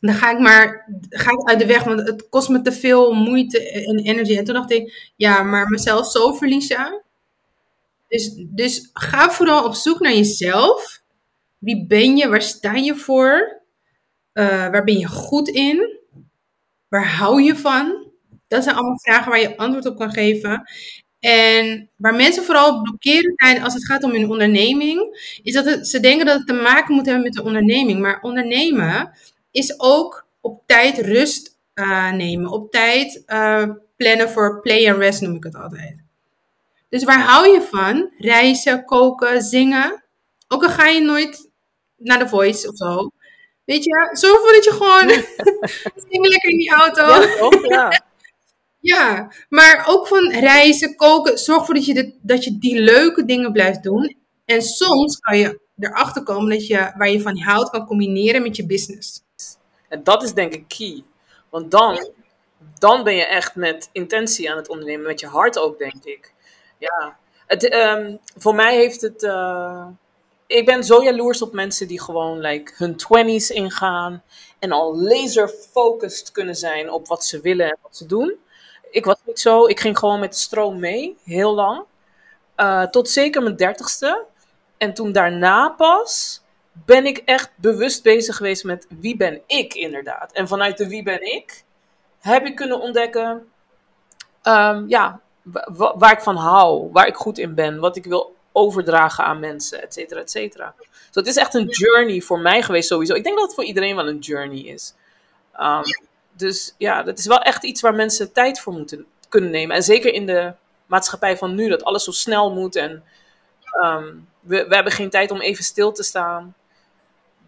dan ga ik maar ga ik uit de weg, want het kost me te veel moeite en energie. En toen dacht ik, ja, maar mezelf zo verliezen. Dus, dus ga vooral op zoek naar jezelf. Wie ben je? Waar sta je voor? Uh, waar ben je goed in? Waar hou je van? Dat zijn allemaal vragen waar je antwoord op kan geven. En waar mensen vooral blokkeren zijn als het gaat om hun onderneming, is dat ze denken dat het te maken moet hebben met de onderneming. Maar ondernemen is ook op tijd rust uh, nemen. Op tijd uh, plannen voor play and rest noem ik het altijd. Dus waar hou je van? Reizen, koken, zingen. Ook al ga je nooit naar de voice of zo. Weet je, zorg dat je gewoon [laughs] zingen lekker in die auto. Ja, ja. [laughs] ja, maar ook van reizen, koken. Zorg ervoor dat je, dat je die leuke dingen blijft doen. En soms kan je erachter komen dat je waar je van houdt kan combineren met je business. En dat is denk ik key. Want dan, dan ben je echt met intentie aan het ondernemen, met je hart ook, denk ik. Ja, het, ehm, voor mij heeft het. Uh, ik ben zo jaloers op mensen die gewoon like, hun twenties ingaan en al laser focused kunnen zijn op wat ze willen en wat ze doen. Ik was niet zo. Ik ging gewoon met de stroom mee, heel lang. Uh, tot zeker mijn dertigste. En toen daarna pas ben ik echt bewust bezig geweest met wie ben ik inderdaad. En vanuit de wie ben ik heb ik kunnen ontdekken um, ja, waar ik van hou, waar ik goed in ben, wat ik wil overdragen aan mensen, et cetera, et cetera. Dus het is echt een journey voor mij geweest sowieso. Ik denk dat het voor iedereen wel een journey is. Um, dus ja, dat is wel echt iets waar mensen tijd voor moeten kunnen nemen. En zeker in de maatschappij van nu, dat alles zo snel moet en um, we, we hebben geen tijd om even stil te staan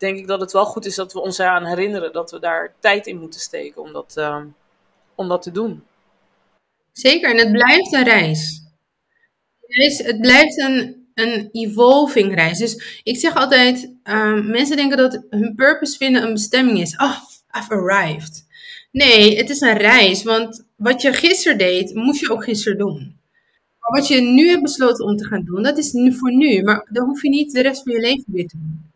denk ik dat het wel goed is dat we ons eraan herinneren dat we daar tijd in moeten steken om dat, ehm, om dat te doen. Zeker, en het blijft een reis. Het blijft een, een evolving reis. Dus ik zeg altijd, um, mensen denken dat hun purpose vinden een bestemming is. Oh, I've arrived. Nee, het is een reis. Want wat je gisteren deed, moest je ook gisteren doen. Maar wat je nu hebt besloten om te gaan doen, dat is nu voor nu. Maar dan hoef je niet de rest van je leven weer te doen.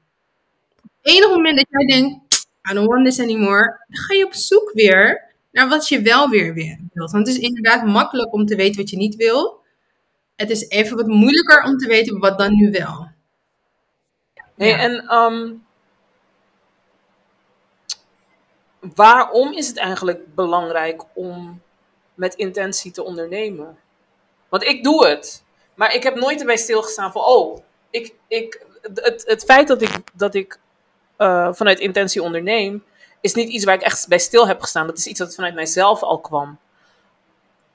Op het enige moment dat jij denkt, I don't want this anymore, dan ga je op zoek weer naar wat je wel weer wilt. Want het is inderdaad makkelijk om te weten wat je niet wil. Het is even wat moeilijker om te weten wat dan nu wel. Hey, En um, waarom is het eigenlijk belangrijk om met intentie te ondernemen? Want ik doe het, maar ik heb nooit erbij stilgestaan van, oh, ik, ik, het, het feit dat ik, dat ik uh, vanuit intentie onderneem, is niet iets waar ik echt bij stil heb gestaan. Dat is iets dat vanuit mijzelf al kwam.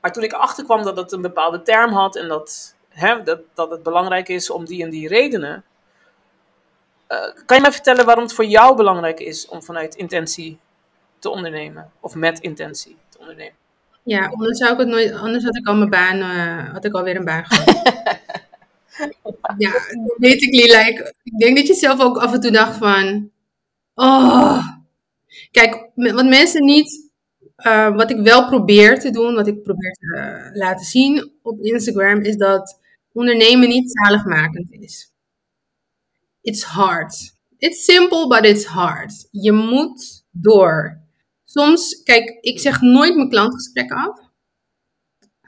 Maar toen ik achterkwam dat het een bepaalde term had en dat, hè, dat, dat het belangrijk is om die en die redenen. Uh, kan je mij vertellen waarom het voor jou belangrijk is om vanuit intentie te ondernemen? Of met intentie te ondernemen? Ja, anders zou ik het nooit, anders had ik al mijn baan, uh, had ik alweer een baan gehad. [laughs] ja, weet ik, Lila. Ik, ik denk dat je zelf ook af en toe dacht van, oh, Kijk, wat mensen niet, uh, wat ik wel probeer te doen, wat ik probeer te uh, laten zien op Instagram, is dat ondernemen niet zaligmakend is. It's hard. It's simple, but it's hard. Je moet door. Soms, kijk, ik zeg nooit mijn klantgesprekken af.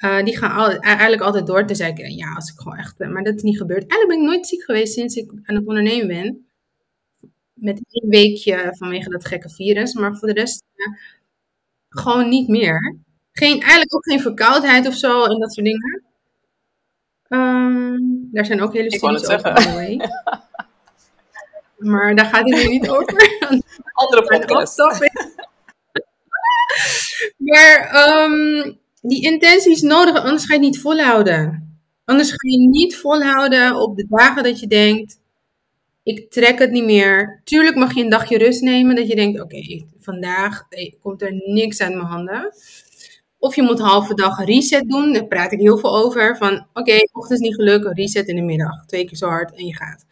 Uh, die gaan al, eigenlijk altijd door. Dus ik, ja, als ik gewoon echt, maar dat is niet gebeurd. Eigenlijk ben ik nooit ziek geweest sinds ik aan het ondernemen ben met één weekje vanwege dat gekke virus. Maar voor de rest gewoon niet meer. Geen, eigenlijk ook geen verkoudheid of zo en dat soort dingen. Um, daar zijn ook hele studies over. Maar daar gaat het nu niet over. [laughs] Andere podcast. maar um, die intentie is nodig, anders ga je het niet volhouden. Anders ga je niet volhouden op de dagen dat je denkt ik trek het niet meer. Tuurlijk mag je een dagje rust nemen. Dat je denkt, oké, vandaag komt er niks uit mijn handen. Of je moet halve dag reset doen. Daar praat ik heel veel over. Van, oké, okay, ochtend is niet gelukt. Reset in de middag. Twee keer zo hard en je gaat.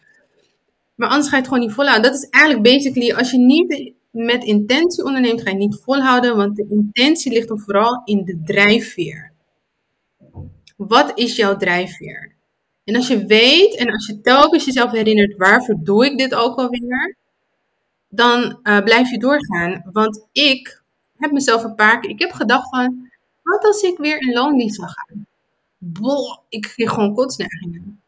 Maar anders ga je het gewoon niet volhouden. Dat is eigenlijk basically, als je niet met intentie onderneemt, ga je niet volhouden. Want de intentie ligt er vooral in de drijfveer. Wat is jouw drijfveer? En als je weet en als je telkens jezelf herinnert, waarvoor doe ik dit ook alweer? Dan uh, blijf je doorgaan. Want ik heb mezelf een paar keer, ik heb gedacht van, wat als ik weer in loondienst zou gaan? Ik kreeg gewoon kotsneigingen.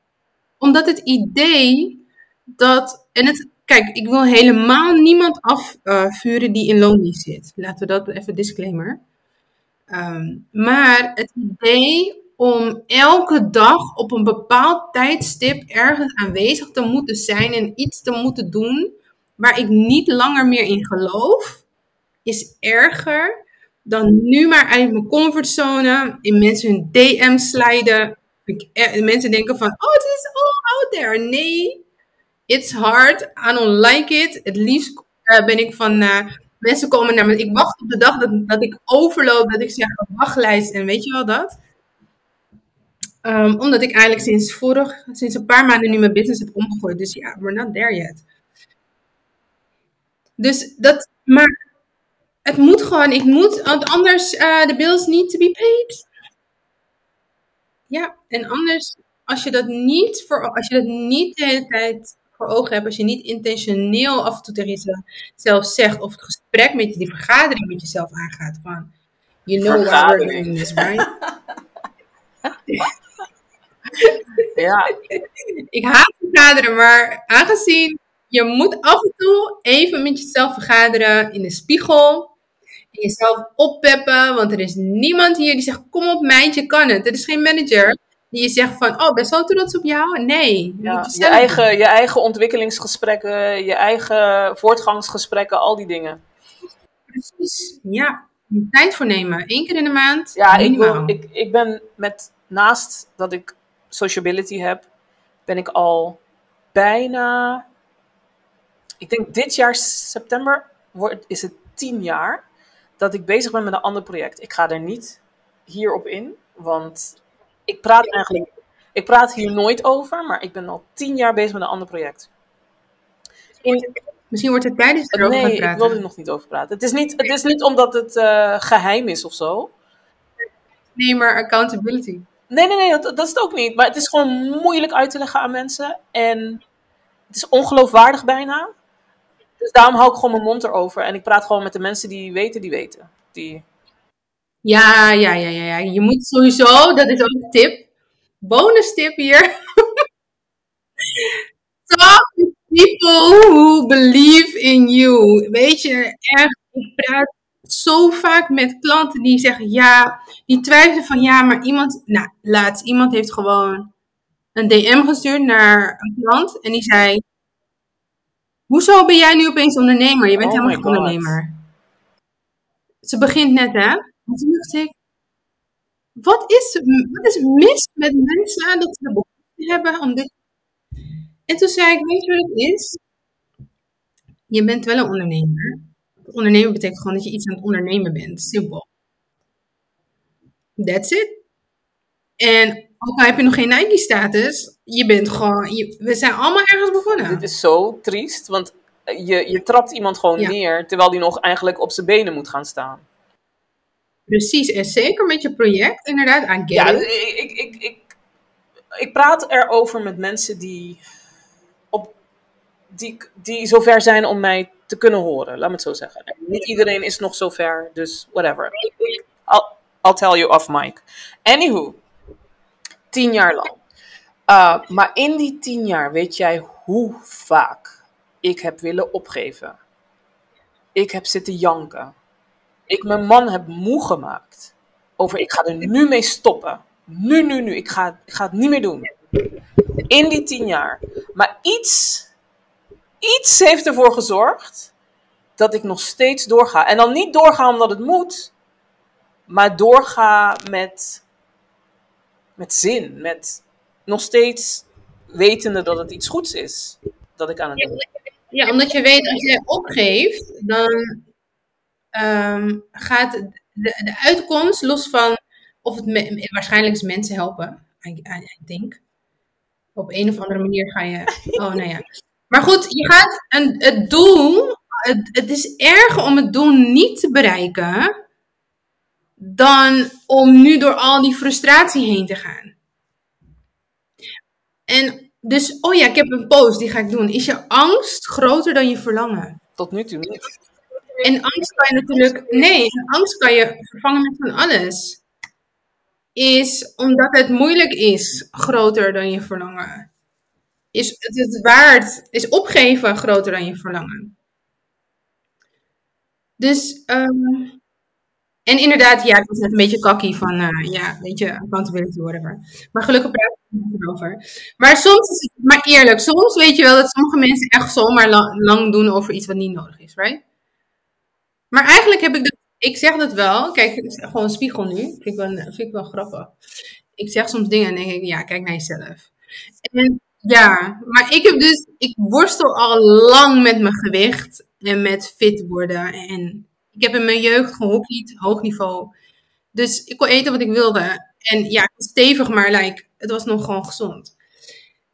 Omdat het idee dat, en het, kijk, ik wil helemaal niemand afvuren die in loondienst zit. Laten we dat even disclaimer. Um, maar het idee om elke dag op een bepaald tijdstip ergens aanwezig te moeten zijn en iets te moeten doen waar ik niet langer meer in geloof, is erger dan nu maar uit mijn comfortzone in mensen hun DM slijden. Mensen denken van, oh, het is all out there. Nee, it's hard. I don't like it. Het liefst uh, ben ik van, uh, mensen komen naar me. Ik wacht op de dag dat, dat ik overloop, dat ik zeg, wachtlijst en weet je wel dat. Um, omdat ik eigenlijk sinds vorig, sinds een paar maanden nu mijn business heb omgegooid. Dus ja, we're not there yet. Dus dat, maar het moet gewoon, ik moet, want anders, uh, the bills need to be paid. Ja, en anders, als je dat niet, voor, als je dat niet de hele tijd voor ogen hebt, als je niet intentioneel af en toe tegen jezelf zegt, of het gesprek met je, die vergadering met jezelf aangaat, van, you know why we're doing this, right? [laughs] Ja. ik haat vergaderen, maar aangezien je moet af en toe even met jezelf vergaderen in de spiegel. En jezelf oppeppen, want er is niemand hier die zegt, kom op meid, je kan het. Er is geen manager die je zegt van, oh, best wel trots op jou. Nee. Ja, je, eigen, je eigen ontwikkelingsgesprekken, je eigen voortgangsgesprekken, al die dingen. Precies, ja. Tijd voor nemen. Eén keer in de maand. Ja, ik, wil, ik, ik ben met, naast dat ik sociability heb, ben ik al bijna, ik denk dit jaar september wordt, is het tien jaar dat ik bezig ben met een ander project. Ik ga er niet hierop in, want ik praat eigenlijk Ik praat hier nooit over, maar ik ben al tien jaar bezig met een ander project. In, Misschien wordt het tijdens erover nee, gaan ik praten. wil er nog niet over praten. Het is niet, het is niet omdat het eh, geheim is of zo. Nee, maar accountability. Nee, nee, nee, dat, dat is het ook niet. Maar het is gewoon moeilijk uit te leggen aan mensen. En het is ongeloofwaardig bijna. Dus daarom hou ik gewoon mijn mond erover. En ik praat gewoon met de mensen die weten, die weten. Die... Ja, ja, ja, ja, ja. Je moet sowieso, dat is ook een tip. Bonus tip hier. [laughs] Talk to people who believe in you. Weet je, echt, ik praat zo vaak met klanten die zeggen ja, die twijfelen van ja, maar iemand, nou, laatst iemand heeft gewoon een DM gestuurd naar een klant en die zei, hoezo ben jij nu opeens ondernemer? Je bent Oh helemaal geen ondernemer. Ze begint net, hè? En toen dacht ik, wat is, wat is mis met mensen dat ze de behoefte hebben om dit... En toen zei ik, weet je wat het is? Je bent wel een ondernemer. Ondernemen betekent gewoon dat je iets aan het ondernemen bent. Simpel. That's it. En ook al heb je nog geen Nike-status, je bent gewoon... Je, we zijn allemaal ergens begonnen. Dit is zo triest, want je, je trapt iemand gewoon Ja. neer, terwijl die nog eigenlijk op zijn benen moet gaan staan. Precies. En zeker met je project, inderdaad. Get Ja, ik, ik, ik, ik, ik praat erover met mensen die, op, die, die zover zijn om mij te kunnen horen, laat me het zo zeggen. En Niet iedereen is nog zover, dus whatever. I'll, I'll tell you off mic. Anywho, tien jaar lang. Uh, maar in die tien jaar weet jij hoe vaak ik heb willen opgeven. Ik heb zitten janken. Ik mijn man heb moe gemaakt. Over ik ga er nu mee stoppen. Nu, nu, nu. Ik ga, ik ga het niet meer doen. In die tien jaar. Maar iets, iets heeft ervoor gezorgd dat ik nog steeds doorga. En dan niet doorga omdat het moet, maar doorga met, met zin. Met nog steeds wetende dat het iets goeds is dat ik aan het doen. Ja, omdat je weet, als jij opgeeft, dan ehm, gaat de, de uitkomst, los van of het me- waarschijnlijk is mensen helpen, I, I, I think. Op een of andere manier ga je. Oh, nou ja. Maar goed, je gaat een, het doel. Het, het is erger om het doel niet te bereiken. dan om nu door al die frustratie heen te gaan. En dus, oh ja, ik heb een post, die ga ik doen. Is je angst groter dan je verlangen? Tot nu toe niet. En angst kan je natuurlijk, nee, angst kan je vervangen met van alles. Is omdat het moeilijk is, groter dan je verlangen. Is het, waard, is opgeven groter dan je verlangen. Dus, ehm, en inderdaad, ja, ik was net een beetje kakkie van, eh, ja, weet je, accountability, whatever. Maar gelukkig praat ik er niet over. Maar soms is het, maar eerlijk, soms weet je wel dat sommige mensen echt zomaar la- lang doen over iets wat niet nodig is, right? Maar eigenlijk heb ik dat, ik zeg dat wel, kijk, het is gewoon een spiegel nu, vind ik wel, vind ik wel grappig. Ik zeg soms dingen en denk ik, ja, kijk naar jezelf. En ja, maar ik heb dus, ik worstel al lang met mijn gewicht en met fit worden. En ik heb in mijn jeugd gehockeyd, hoog niveau. Dus ik kon eten wat ik wilde. En ja, stevig, maar like, het was nog gewoon gezond.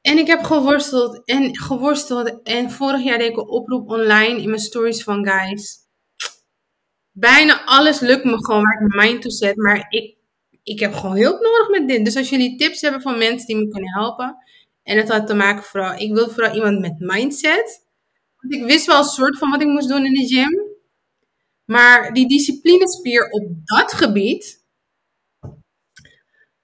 En ik heb geworsteld en geworsteld. En vorig jaar deed ik een oproep online in mijn stories van guys. Bijna alles lukt me gewoon waar ik mijn mind toe zet. Maar ik, ik heb gewoon hulp nodig met dit. Dus als jullie tips hebben van mensen die me kunnen helpen. En het had te maken vooral, ik wilde vooral iemand met mindset. Want ik wist wel een soort van wat ik moest doen in de gym. Maar die disciplinespier op dat gebied.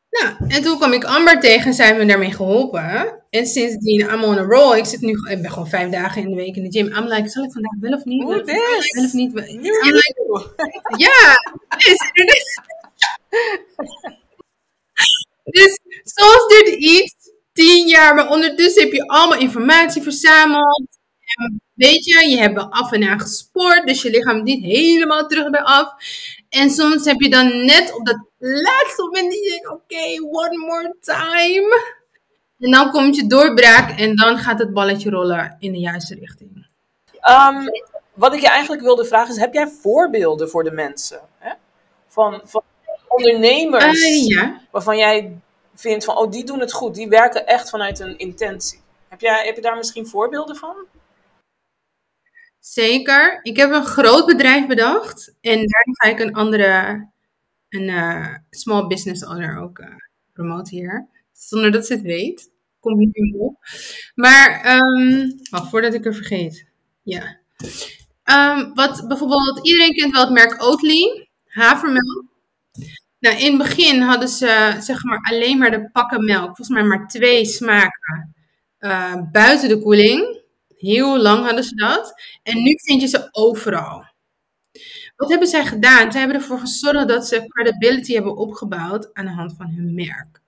Nou, en toen kwam ik Amber tegen en zij heeft me daarmee geholpen. En sindsdien, I'm on a roll. Ik, zit nu, ik ben gewoon vijf dagen in de week in de gym. I'm like, zal ik vandaag wel of niet? Dit? Wel of niet? New like, you. ja, [laughs] dus, soms duurt iets tien jaar, maar ondertussen heb je allemaal informatie verzameld. En weet je, je hebt wel af en aan gesport, dus je lichaam niet helemaal terug bij af. En soms heb je dan net op dat laatste moment die je oké, one more time. En dan komt je doorbraak en dan gaat het balletje rollen in de juiste richting. Ehm, wat ik je eigenlijk wilde vragen is, heb jij voorbeelden voor de mensen? Hè? Van, van ondernemers Eh, ja. waarvan jij vindt van, oh, die doen het goed. Die werken echt vanuit een intentie. Heb, jij, heb je daar misschien voorbeelden van? Zeker. Ik heb een groot bedrijf bedacht. En daar ga ik een andere, een eh, small business owner ook uh, promoten hier. Zonder dat ze het weet. Komt niet meer op. Maar, um, voordat ik er vergeet. Ja. Um, wat bijvoorbeeld, iedereen kent wel het merk Oatly. Havermelk. In het begin hadden ze zeg maar alleen maar de pakken melk. Volgens mij maar twee smaken. Uh, buiten de koeling. Heel lang hadden ze dat. En nu vind je ze overal. Wat hebben zij gedaan? Zij hebben ervoor gezorgd dat ze credibility hebben opgebouwd aan de hand van hun merk.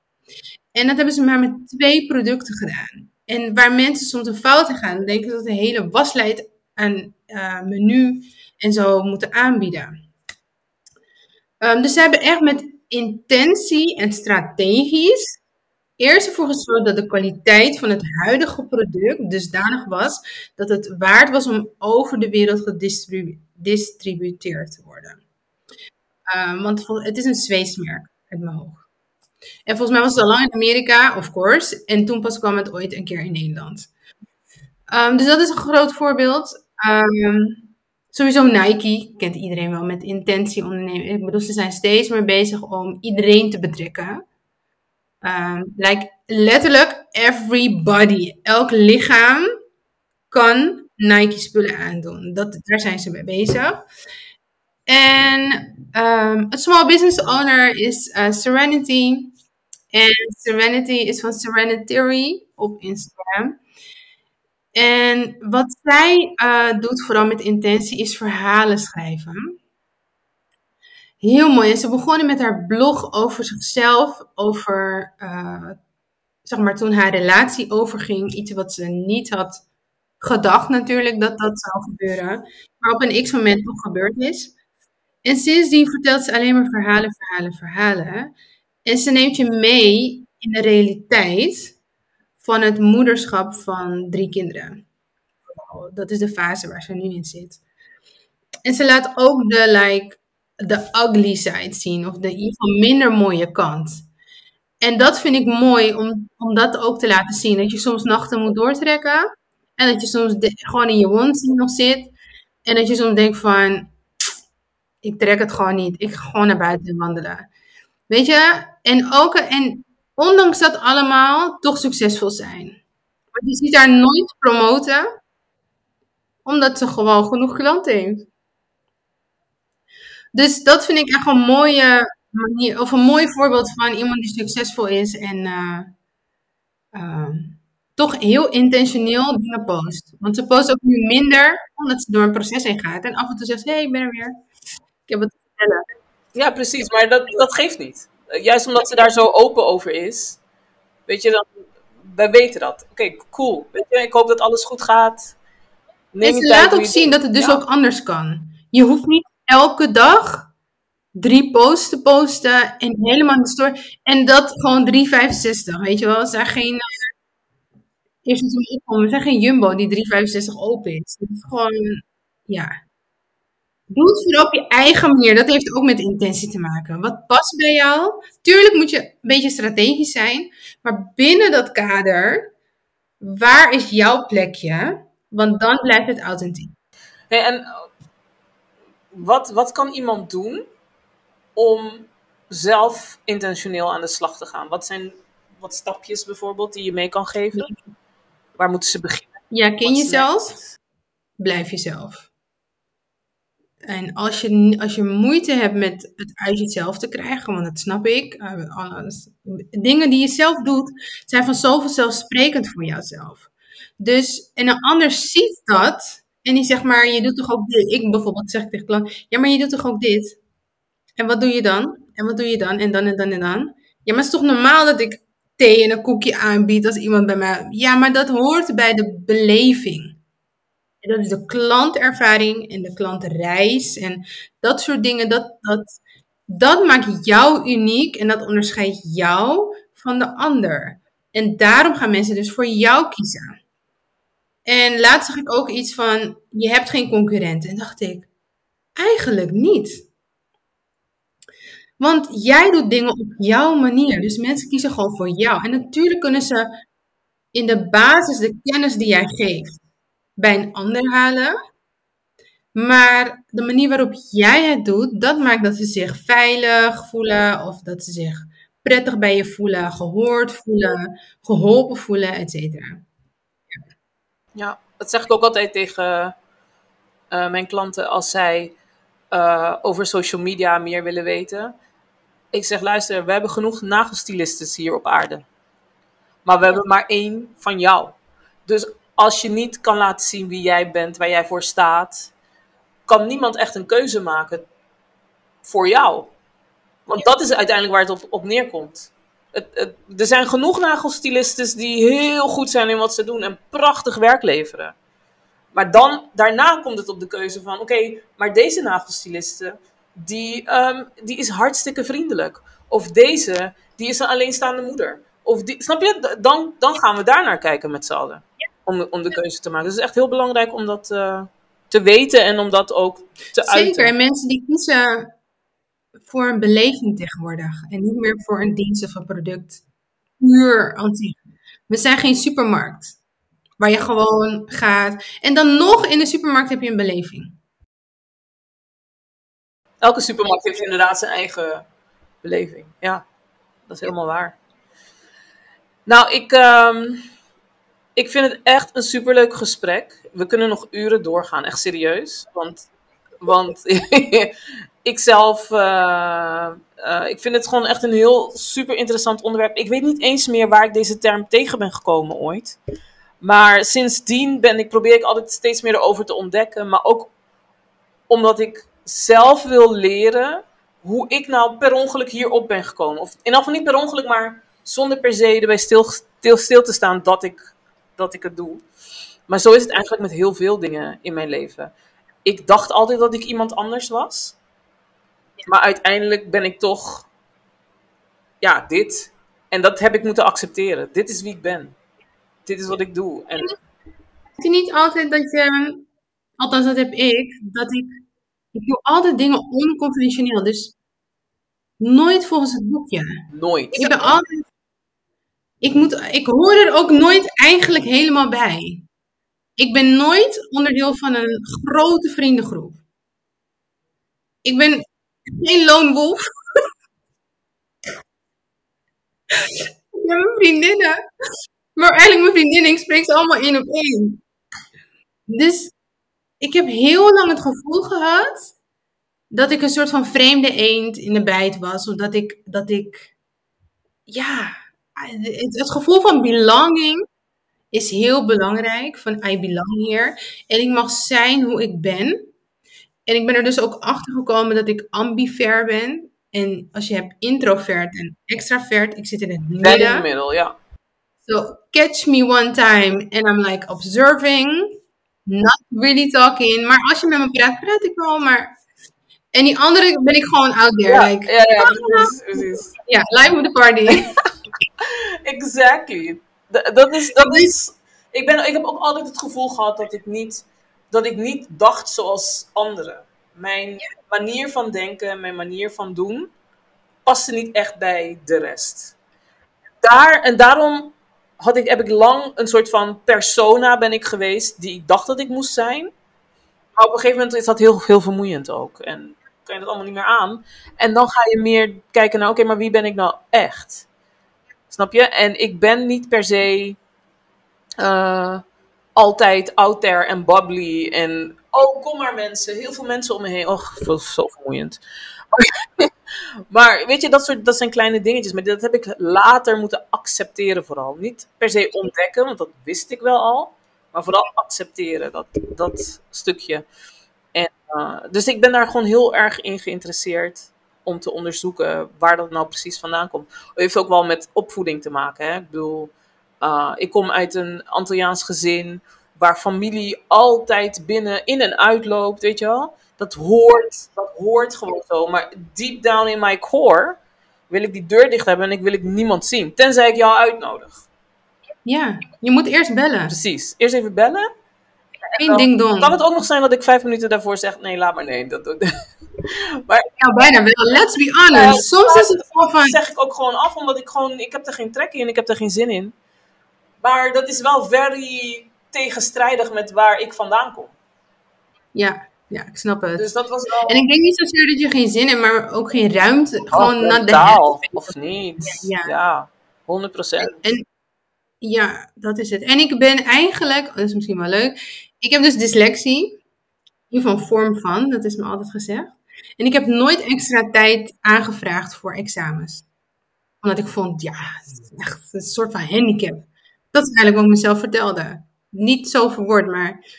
En dat hebben ze maar met twee producten gedaan. En waar mensen soms een fout in gaan, denken dat de hele waslijst aan uh, menu en zo moeten aanbieden. Um, dus ze hebben echt met intentie en strategisch eerst ervoor gezorgd dat de kwaliteit van het huidige product dusdanig was dat het waard was om over de wereld gedistributeerd te worden. Um, want het is een Zweeds merk, uit mijn hoofd. En volgens mij was het al lang in Amerika, of course. En toen pas kwam het ooit een keer in Nederland. Um, dus dat is een groot voorbeeld. Um, sowieso Nike kent iedereen wel met intentie ondernemen. Ik bedoel, ze zijn steeds meer bezig om iedereen te betrekken. Um, like letterlijk everybody, elk lichaam kan Nike spullen aandoen. Dat, daar zijn ze mee bezig. En um, een small business owner is uh, Serenity. En Serenity is van Serenitary op Instagram. En wat zij uh, doet, vooral met intentie, is verhalen schrijven. Heel mooi. En ze begonnen met haar blog over zichzelf, over, uh, zeg maar, toen haar relatie overging. Iets wat ze niet had gedacht natuurlijk dat dat zou gebeuren. Maar op een x-moment toch gebeurd is. En sindsdien vertelt ze alleen maar verhalen, verhalen, verhalen. En ze neemt je mee in de realiteit van het moederschap van drie kinderen. Dat is de fase waar ze nu in zit. En ze laat ook de, like, de ugly side zien, of de in minder mooie kant. En dat vind ik mooi om, om dat ook te laten zien. Dat je soms nachten moet doortrekken. En dat je soms gewoon in je wond nog zit. En dat je soms denkt van, ik trek het gewoon niet. Ik ga gewoon naar buiten wandelen. Weet je? En ook, en ondanks dat allemaal, toch succesvol zijn. Want je ziet haar nooit promoten, omdat ze gewoon genoeg klanten heeft. Dus dat vind ik echt een mooie manier, of een mooi voorbeeld van iemand die succesvol is en uh, uh, toch heel intentioneel dingen post. Want ze post ook nu minder, omdat ze door een proces heen gaat. En af en toe zegt ze, hé, hey, ik ben er weer. Ik heb wat te vertellen. Ja, precies, maar dat, dat geeft niet. Eh, juist omdat ze daar zo open over is, weet je, dan, wij weten dat. Oké, cool. Weet je, ik hoop dat alles goed gaat. Neem en ze laat ook zien dat het dus ook anders kan. Je hoeft niet elke dag drie posts te posten en helemaal de story. En dat gewoon 365, weet je wel. Zijn geen... Uh, eerst er zijn geen Jumbo die 365 open is. Het is gewoon, ja, Doe het vooral op je eigen manier. Dat heeft ook met intentie te maken. Wat past bij jou? Tuurlijk moet je een beetje strategisch zijn. Maar binnen dat kader, waar is jouw plekje? Want dan blijft het authentiek. Hey, en wat, wat kan iemand doen om zelf intentioneel aan de slag te gaan? Wat zijn wat stapjes bijvoorbeeld die je mee kan geven? Waar moeten ze beginnen? Ja, ken jezelf. Blijf jezelf. En als je, als je moeite hebt met het uit jezelf te krijgen, want dat snap ik, uh, dingen die je zelf doet, zijn van zoveel zelfsprekend voor jouzelf. Dus, en een ander ziet dat, en die zegt maar, je doet toch ook dit. Ik bijvoorbeeld zeg tegen klant, ja, maar je doet toch ook dit? En wat doe je dan? En wat doe je dan? En dan en dan en dan? Ja, maar het is toch normaal dat ik thee en een koekje aanbied als iemand bij mij... Ja, maar dat hoort bij de beleving. En dat is de klantervaring en de klantreis en dat soort dingen. Dat, dat, dat maakt jou uniek en dat onderscheidt jou van de ander. En daarom gaan mensen dus voor jou kiezen. En laatst zag ik ook iets van, je hebt geen concurrenten. En dacht ik, eigenlijk niet. Want jij doet dingen op jouw manier. Dus mensen kiezen gewoon voor jou. En natuurlijk kunnen ze in de basis de kennis die jij geeft bij een ander halen. Maar de manier waarop jij het doet, dat maakt dat ze zich veilig voelen of dat ze zich prettig bij je voelen, gehoord voelen, geholpen voelen, et cetera. Ja, dat zeg ik ook altijd tegen uh, mijn klanten als zij uh, over social media meer willen weten. Ik zeg, luister, we hebben genoeg nagelstilisten hier op aarde. Maar we hebben maar één van jou. Dus als je niet kan laten zien wie jij bent, waar jij voor staat, kan niemand echt een keuze maken voor jou. Want dat is uiteindelijk waar het op, neerkomt. Er zijn genoeg nagelstilisten die heel goed zijn in wat ze doen en prachtig werk leveren. Maar dan, daarna komt het op de keuze van, oké, maar deze nagelstiliste, die, um, die is hartstikke vriendelijk. Of deze, die is een alleenstaande moeder. Of die, snap je? Dan, dan gaan we daar naar kijken met z'n allen. Om, om de keuze te maken. Dus het is echt heel belangrijk om dat uh, te weten en om dat ook te Zeker. uiten. Zeker, en mensen die kiezen voor een beleving tegenwoordig. En niet meer voor een dienst of een product. Puur aan We zijn geen supermarkt. Waar je gewoon gaat. En dan nog in de supermarkt heb je een beleving. Elke supermarkt heeft inderdaad zijn eigen beleving. Ja, dat is helemaal waar. Nou, ik, um, ik vind het echt een superleuk gesprek. We kunnen nog uren doorgaan, echt serieus. Want, want [laughs] ik zelf, uh, uh, ik vind het gewoon echt een heel super interessant onderwerp. Ik weet niet eens meer waar ik deze term tegen ben gekomen ooit. Maar sindsdien ben ik, probeer ik altijd steeds meer erover te ontdekken. Maar ook omdat ik zelf wil leren hoe ik nou per ongeluk hierop ben gekomen. Of in ieder geval niet per ongeluk, maar zonder per se erbij stil, stil te staan dat ik, dat ik het doe. Maar zo is het eigenlijk met heel veel dingen in mijn leven. Ik dacht altijd dat ik iemand anders was. Maar uiteindelijk ben ik toch, ja, dit. En dat heb ik moeten accepteren. Dit is wie ik ben dit is wat ik doe. En... Het is niet altijd dat je, althans dat heb ik, dat ik, ik doe altijd dingen onconventioneel. Dus nooit volgens het boekje. Nooit. Ik ben altijd, ik, moet, ik hoor er ook nooit eigenlijk helemaal bij. Ik ben nooit onderdeel van een grote vriendengroep. Ik ben geen lone wolf. [laughs] ik heb mijn vriendinnen. Maar eigenlijk mijn vriendin, ik spreek ze allemaal één op één. Dus ik heb heel lang het gevoel gehad dat ik een soort van vreemde eend in de bijt was. Of dat ik, dat ik ja, het, gevoel van belonging is heel belangrijk. Van I belong here. En ik mag zijn hoe ik ben. En ik ben er dus ook achter gekomen dat ik ambivert ben. En als je hebt introvert en extravert, ik zit in het midden. in het middel, ja. So catch me one time and I'm like observing, not really talking. Maar als je met me praat, praat ik wel, maar... En die andere ben ik gewoon out there. Ja, like, ja, ja, precies, precies. Ja, live with the party. [laughs] [laughs] exactly. Dat is, dat is... Ik, ben, ik heb ook altijd het gevoel gehad dat ik niet, dat ik niet dacht zoals anderen. Mijn manier van denken, mijn manier van doen, paste niet echt bij de rest. Daar, en daarom had ik, heb ik lang een soort van persona ben ik geweest die ik dacht dat ik moest zijn. Maar op een gegeven moment is dat heel, heel vermoeiend ook. En kan je dat allemaal niet meer aan. En dan ga je meer kijken naar, oké, maar wie ben ik nou echt? Snap je? En ik ben niet per se uh, altijd out there en bubbly. En, oh, kom maar mensen. Heel veel mensen om me heen. Och, zo vermoeiend. [laughs] maar weet je, dat, soort, dat zijn kleine dingetjes. Maar dat heb ik later moeten accepteren vooral. Niet per se ontdekken, want dat wist ik wel al. Maar vooral accepteren, dat, dat stukje. En, uh, dus ik ben daar gewoon heel erg in geïnteresseerd om te onderzoeken waar dat nou precies vandaan komt. Het heeft ook wel met opvoeding te maken. Hè? Ik bedoel, uh, ik kom uit een Antilliaans gezin waar familie altijd binnen in en uit loopt, weet je wel dat hoort, dat hoort gewoon zo. Maar deep down in my core wil ik die deur dicht hebben en ik wil ik niemand zien. Tenzij ik jou uitnodig. Ja, je moet eerst bellen. Precies. Eerst even bellen. Eén ding doen. Kan het ook nog zijn dat ik vijf minuten daarvoor zeg: nee, laat maar nee. Dat, [laughs] Maar Ja, bijna wel. Let's be honest. Soms is het gewoon van... zeg ik ook gewoon af, omdat ik gewoon, ik heb er geen trek in, ik heb er geen zin in. Maar dat is wel very tegenstrijdig met waar ik vandaan kom. Ja, ja, ik snap het. Dus dat was wel... En ik denk niet zozeer dat je geen zin hebt, maar ook geen ruimte. Gewoon Oh, the totaal, headspace. of niet. Ja. Ja, 100 procent. Ja, dat is het. En ik ben eigenlijk, oh, dat is misschien wel leuk. Ik heb dus dyslexie. In van vorm van, dat is me altijd gezegd. En ik heb nooit extra tijd aangevraagd voor examens. Omdat ik vond, ja, echt een soort van handicap. Dat is eigenlijk wat ik mezelf vertelde. Niet zo verwoord, maar.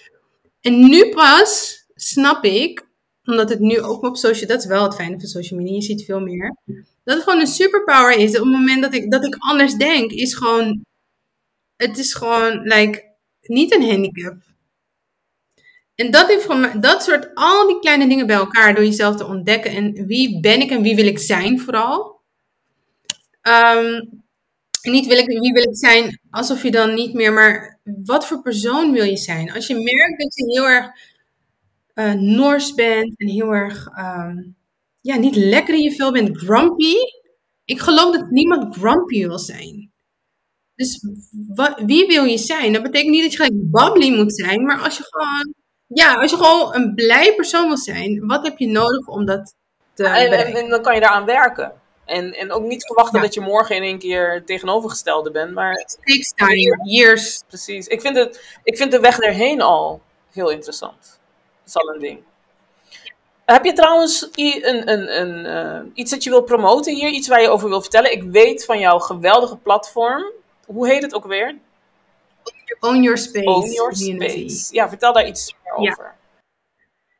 En nu pas snap ik, omdat het nu ook op social, dat is wel het fijne van social media, je ziet veel meer. Dat het gewoon een superpower is. Op het moment dat ik, dat ik anders denk, is gewoon het is gewoon, like, niet een handicap. En dat dat soort, al die kleine dingen bij elkaar, door jezelf te ontdekken. En wie ben ik en wie wil ik zijn vooral. Ehm, niet wil ik, wie wil ik zijn, alsof je dan niet meer, maar wat voor persoon wil je zijn? Als je merkt dat je heel erg eh Noors bent en heel erg, ehm, ja, niet lekker in je vel bent, grumpy. Ik geloof dat niemand grumpy wil zijn. Dus wa- wie wil je zijn? Dat betekent niet dat je gelijk bubbly moet zijn, maar als je gewoon, ja, als je gewoon een blij persoon wil zijn, wat heb je nodig om dat te En, en, dan kan je daaraan werken. En, en ook niet verwachten Ja. dat je morgen in één keer het tegenovergestelde bent. Maar It takes time, years. precies, ik vind, het, ik vind de weg erheen al heel interessant. Dat is al een ding. Heb je trouwens een, een, een, eh, iets dat je wil promoten hier? Iets waar je over wil vertellen? Ik weet van jouw geweldige platform. Hoe heet het ook weer? Own your space. Own Your. Space. Ja, vertel daar iets meer Ja. over.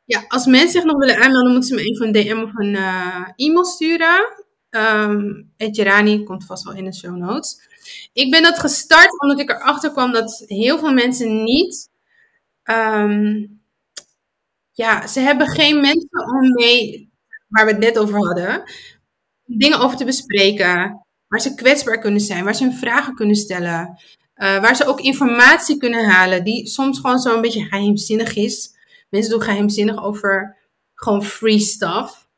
Ja, als mensen zich nog willen aanmelden, moeten ze me even een DM of een eh, e-mail sturen. Um, Etjerani komt vast wel in de show notes. Ik ben dat gestart omdat ik erachter kwam dat heel veel mensen niet. ehm, ja, ze hebben geen mensen om mee, waar we het net over hadden, dingen over te bespreken. Waar ze kwetsbaar kunnen zijn, waar ze hun vragen kunnen stellen. Eh, waar ze ook informatie kunnen halen, die soms gewoon zo'n beetje geheimzinnig is. Mensen doen geheimzinnig over gewoon free stuff.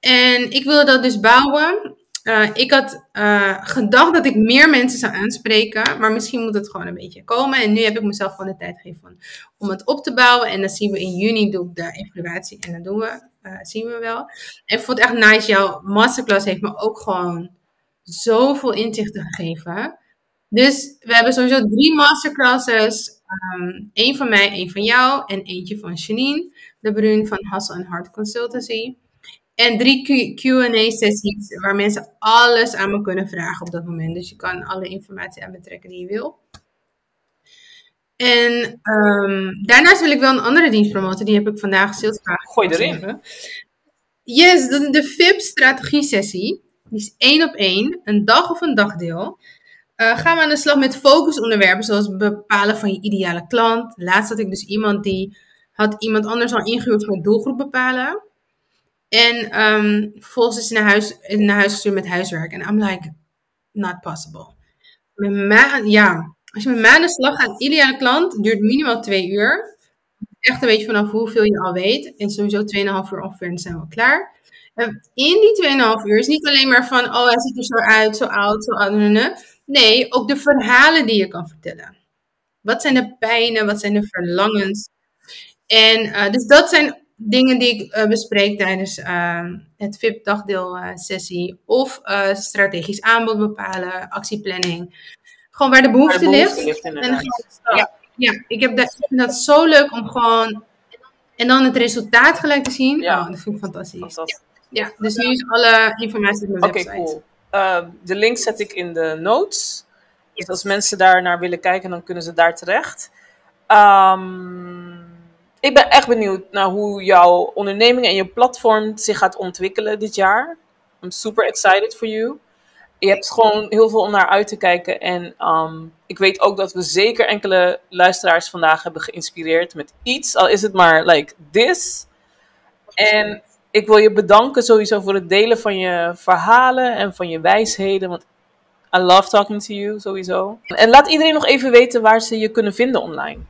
En ik wilde dat dus bouwen. Eh, ik had eh, gedacht dat ik meer mensen zou aanspreken, maar misschien moet het gewoon een beetje komen. En nu heb ik mezelf gewoon de tijd gegeven om het op te bouwen. En dan zien we in juni doe ik de evaluatie en dan doen we, zien we wel. En ik vond het echt nice. Jouw masterclass heeft me ook gewoon zoveel inzichten gegeven. Dus we hebben sowieso drie masterclasses. Eén Eén van mij, één van jou en eentje van Janine de Bruin van Hustle and Heart Consultancy. En drie Q&A-sessies waar mensen alles aan me kunnen vragen op dat moment. Dus je kan alle informatie aan me trekken die je wil. En ehm, daarnaast wil ik wel een andere dienst promoten. Die heb ik vandaag salesvragen Gooi erin. gegeven. Yes, is de VIP-strategie-sessie. Die is één op één, een dag of een dagdeel. Eh, gaan we aan de slag met focusonderwerpen, zoals bepalen van je ideale klant. Laatst had ik dus iemand die had iemand anders al ingehuurd voor doelgroep bepalen. En ehm, vervolgens is ze naar huis, naar huis gestuurd met huiswerk. En I'm like, not possible. Met ja, als je met mij aan de slag gaat, ideale klant, duurt minimaal twee uur. Echt een beetje vanaf hoeveel je al weet. En sowieso 2,5 uur ongeveer, dan zijn we klaar. En in die 2,5 uur is niet alleen maar van, oh hij ziet er zo uit, zo oud, zo oud. Nee, ook de verhalen die je kan vertellen. Wat zijn de pijnen, wat zijn de verlangens? En eh, dus dat zijn dingen die ik eh, bespreek tijdens ehm, het VIP-dagdeel eh, sessie. Of eh, strategisch aanbod bepalen, actieplanning. Gewoon waar de Waar behoefte, de behoefte ligt. ligt En dan ga slag. Ja, ik, heb dat, ik vind dat zo leuk om gewoon... En dan het resultaat gelijk te zien. Ja. Oh, dat vind ik fantastisch. Fantastisch. Ja, dus nu is alle informatie op mijn Oké, website. cool. Eh, de link zet ik in de notes. Dus als mensen daar naar willen kijken, dan kunnen ze daar terecht. Ehm, ik ben echt benieuwd naar hoe jouw onderneming en je platform zich gaat ontwikkelen dit jaar. I'm super excited for you. Je hebt gewoon heel veel om naar uit te kijken. En ehm, ik weet ook dat we zeker enkele luisteraars vandaag hebben geïnspireerd met iets. Al is het maar like this. En ik wil je bedanken sowieso voor het delen van je verhalen en van je wijsheden. Want I love talking to you sowieso. En laat iedereen nog even weten waar ze je kunnen vinden online.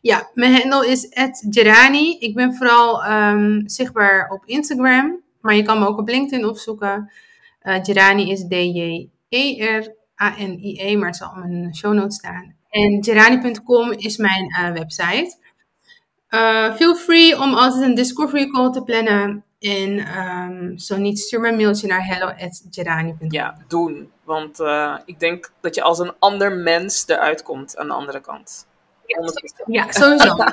Ja, mijn handle is @gerani. Ik ben vooral ehm, zichtbaar op Instagram, maar je kan me ook op LinkedIn opzoeken. Uh, Gerani is D-J-E-R-A-N-I-E, maar het zal in de show notes staan. En gerani.com is mijn uh, website. Uh, feel free om altijd een discovery call te plannen. En um, zo niet, stuur me een mailtje naar hello.gerani.com. Ja, doen. Want uh, ik denk dat je als een ander mens eruit komt aan de andere kant. Ja, sowieso. [laughs]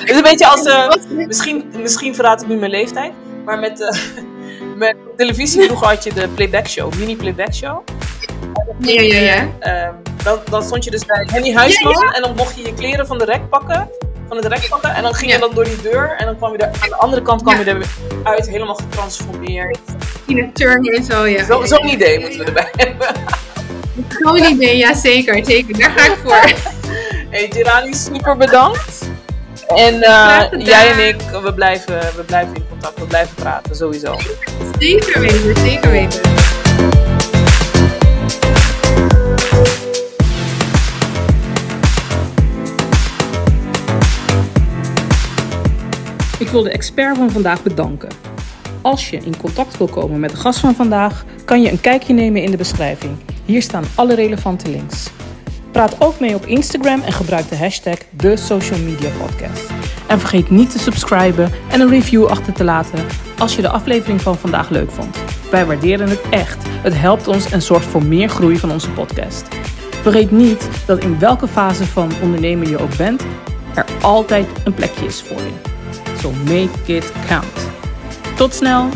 Het is een beetje als, uh, [laughs] misschien, misschien verraad ik nu mijn leeftijd, maar met, uh, [laughs] met televisie vroeger had je de playback show, mini playback show. Ja, ja, ja. Uh, dan, dan stond je dus bij Henny Huisman ja, ja. en dan mocht je je kleren van de rek pakken, van het rek pakken en dan ging je dan door die deur en dan kwam je er, aan de andere kant kwam je eruit helemaal getransformeerd. Tina Turner en zo, ja. Zo'n zo idee moeten we erbij [laughs] hebben. Zo'n idee, ja zeker, zeker. Daar ga ik voor. [laughs] Hey Girani, super bedankt. En uh, jij en ik, we blijven, we blijven in contact, we blijven praten, sowieso. Zeker weten, zeker weten. Ik wil de expert van vandaag bedanken. Als je in contact wil komen met de gast van vandaag, kan je een kijkje nemen in de beschrijving. Hier staan alle relevante links. Praat ook mee op Instagram en gebruik de hashtag de Social Media Podcast. En vergeet niet te subscriben en een review achter te laten als je de aflevering van vandaag leuk vond. Wij waarderen het echt. Het helpt ons en zorgt voor meer groei van onze podcast. Vergeet niet dat in welke fase van ondernemen je ook bent, er altijd een plekje is voor je. So make it count. Tot snel!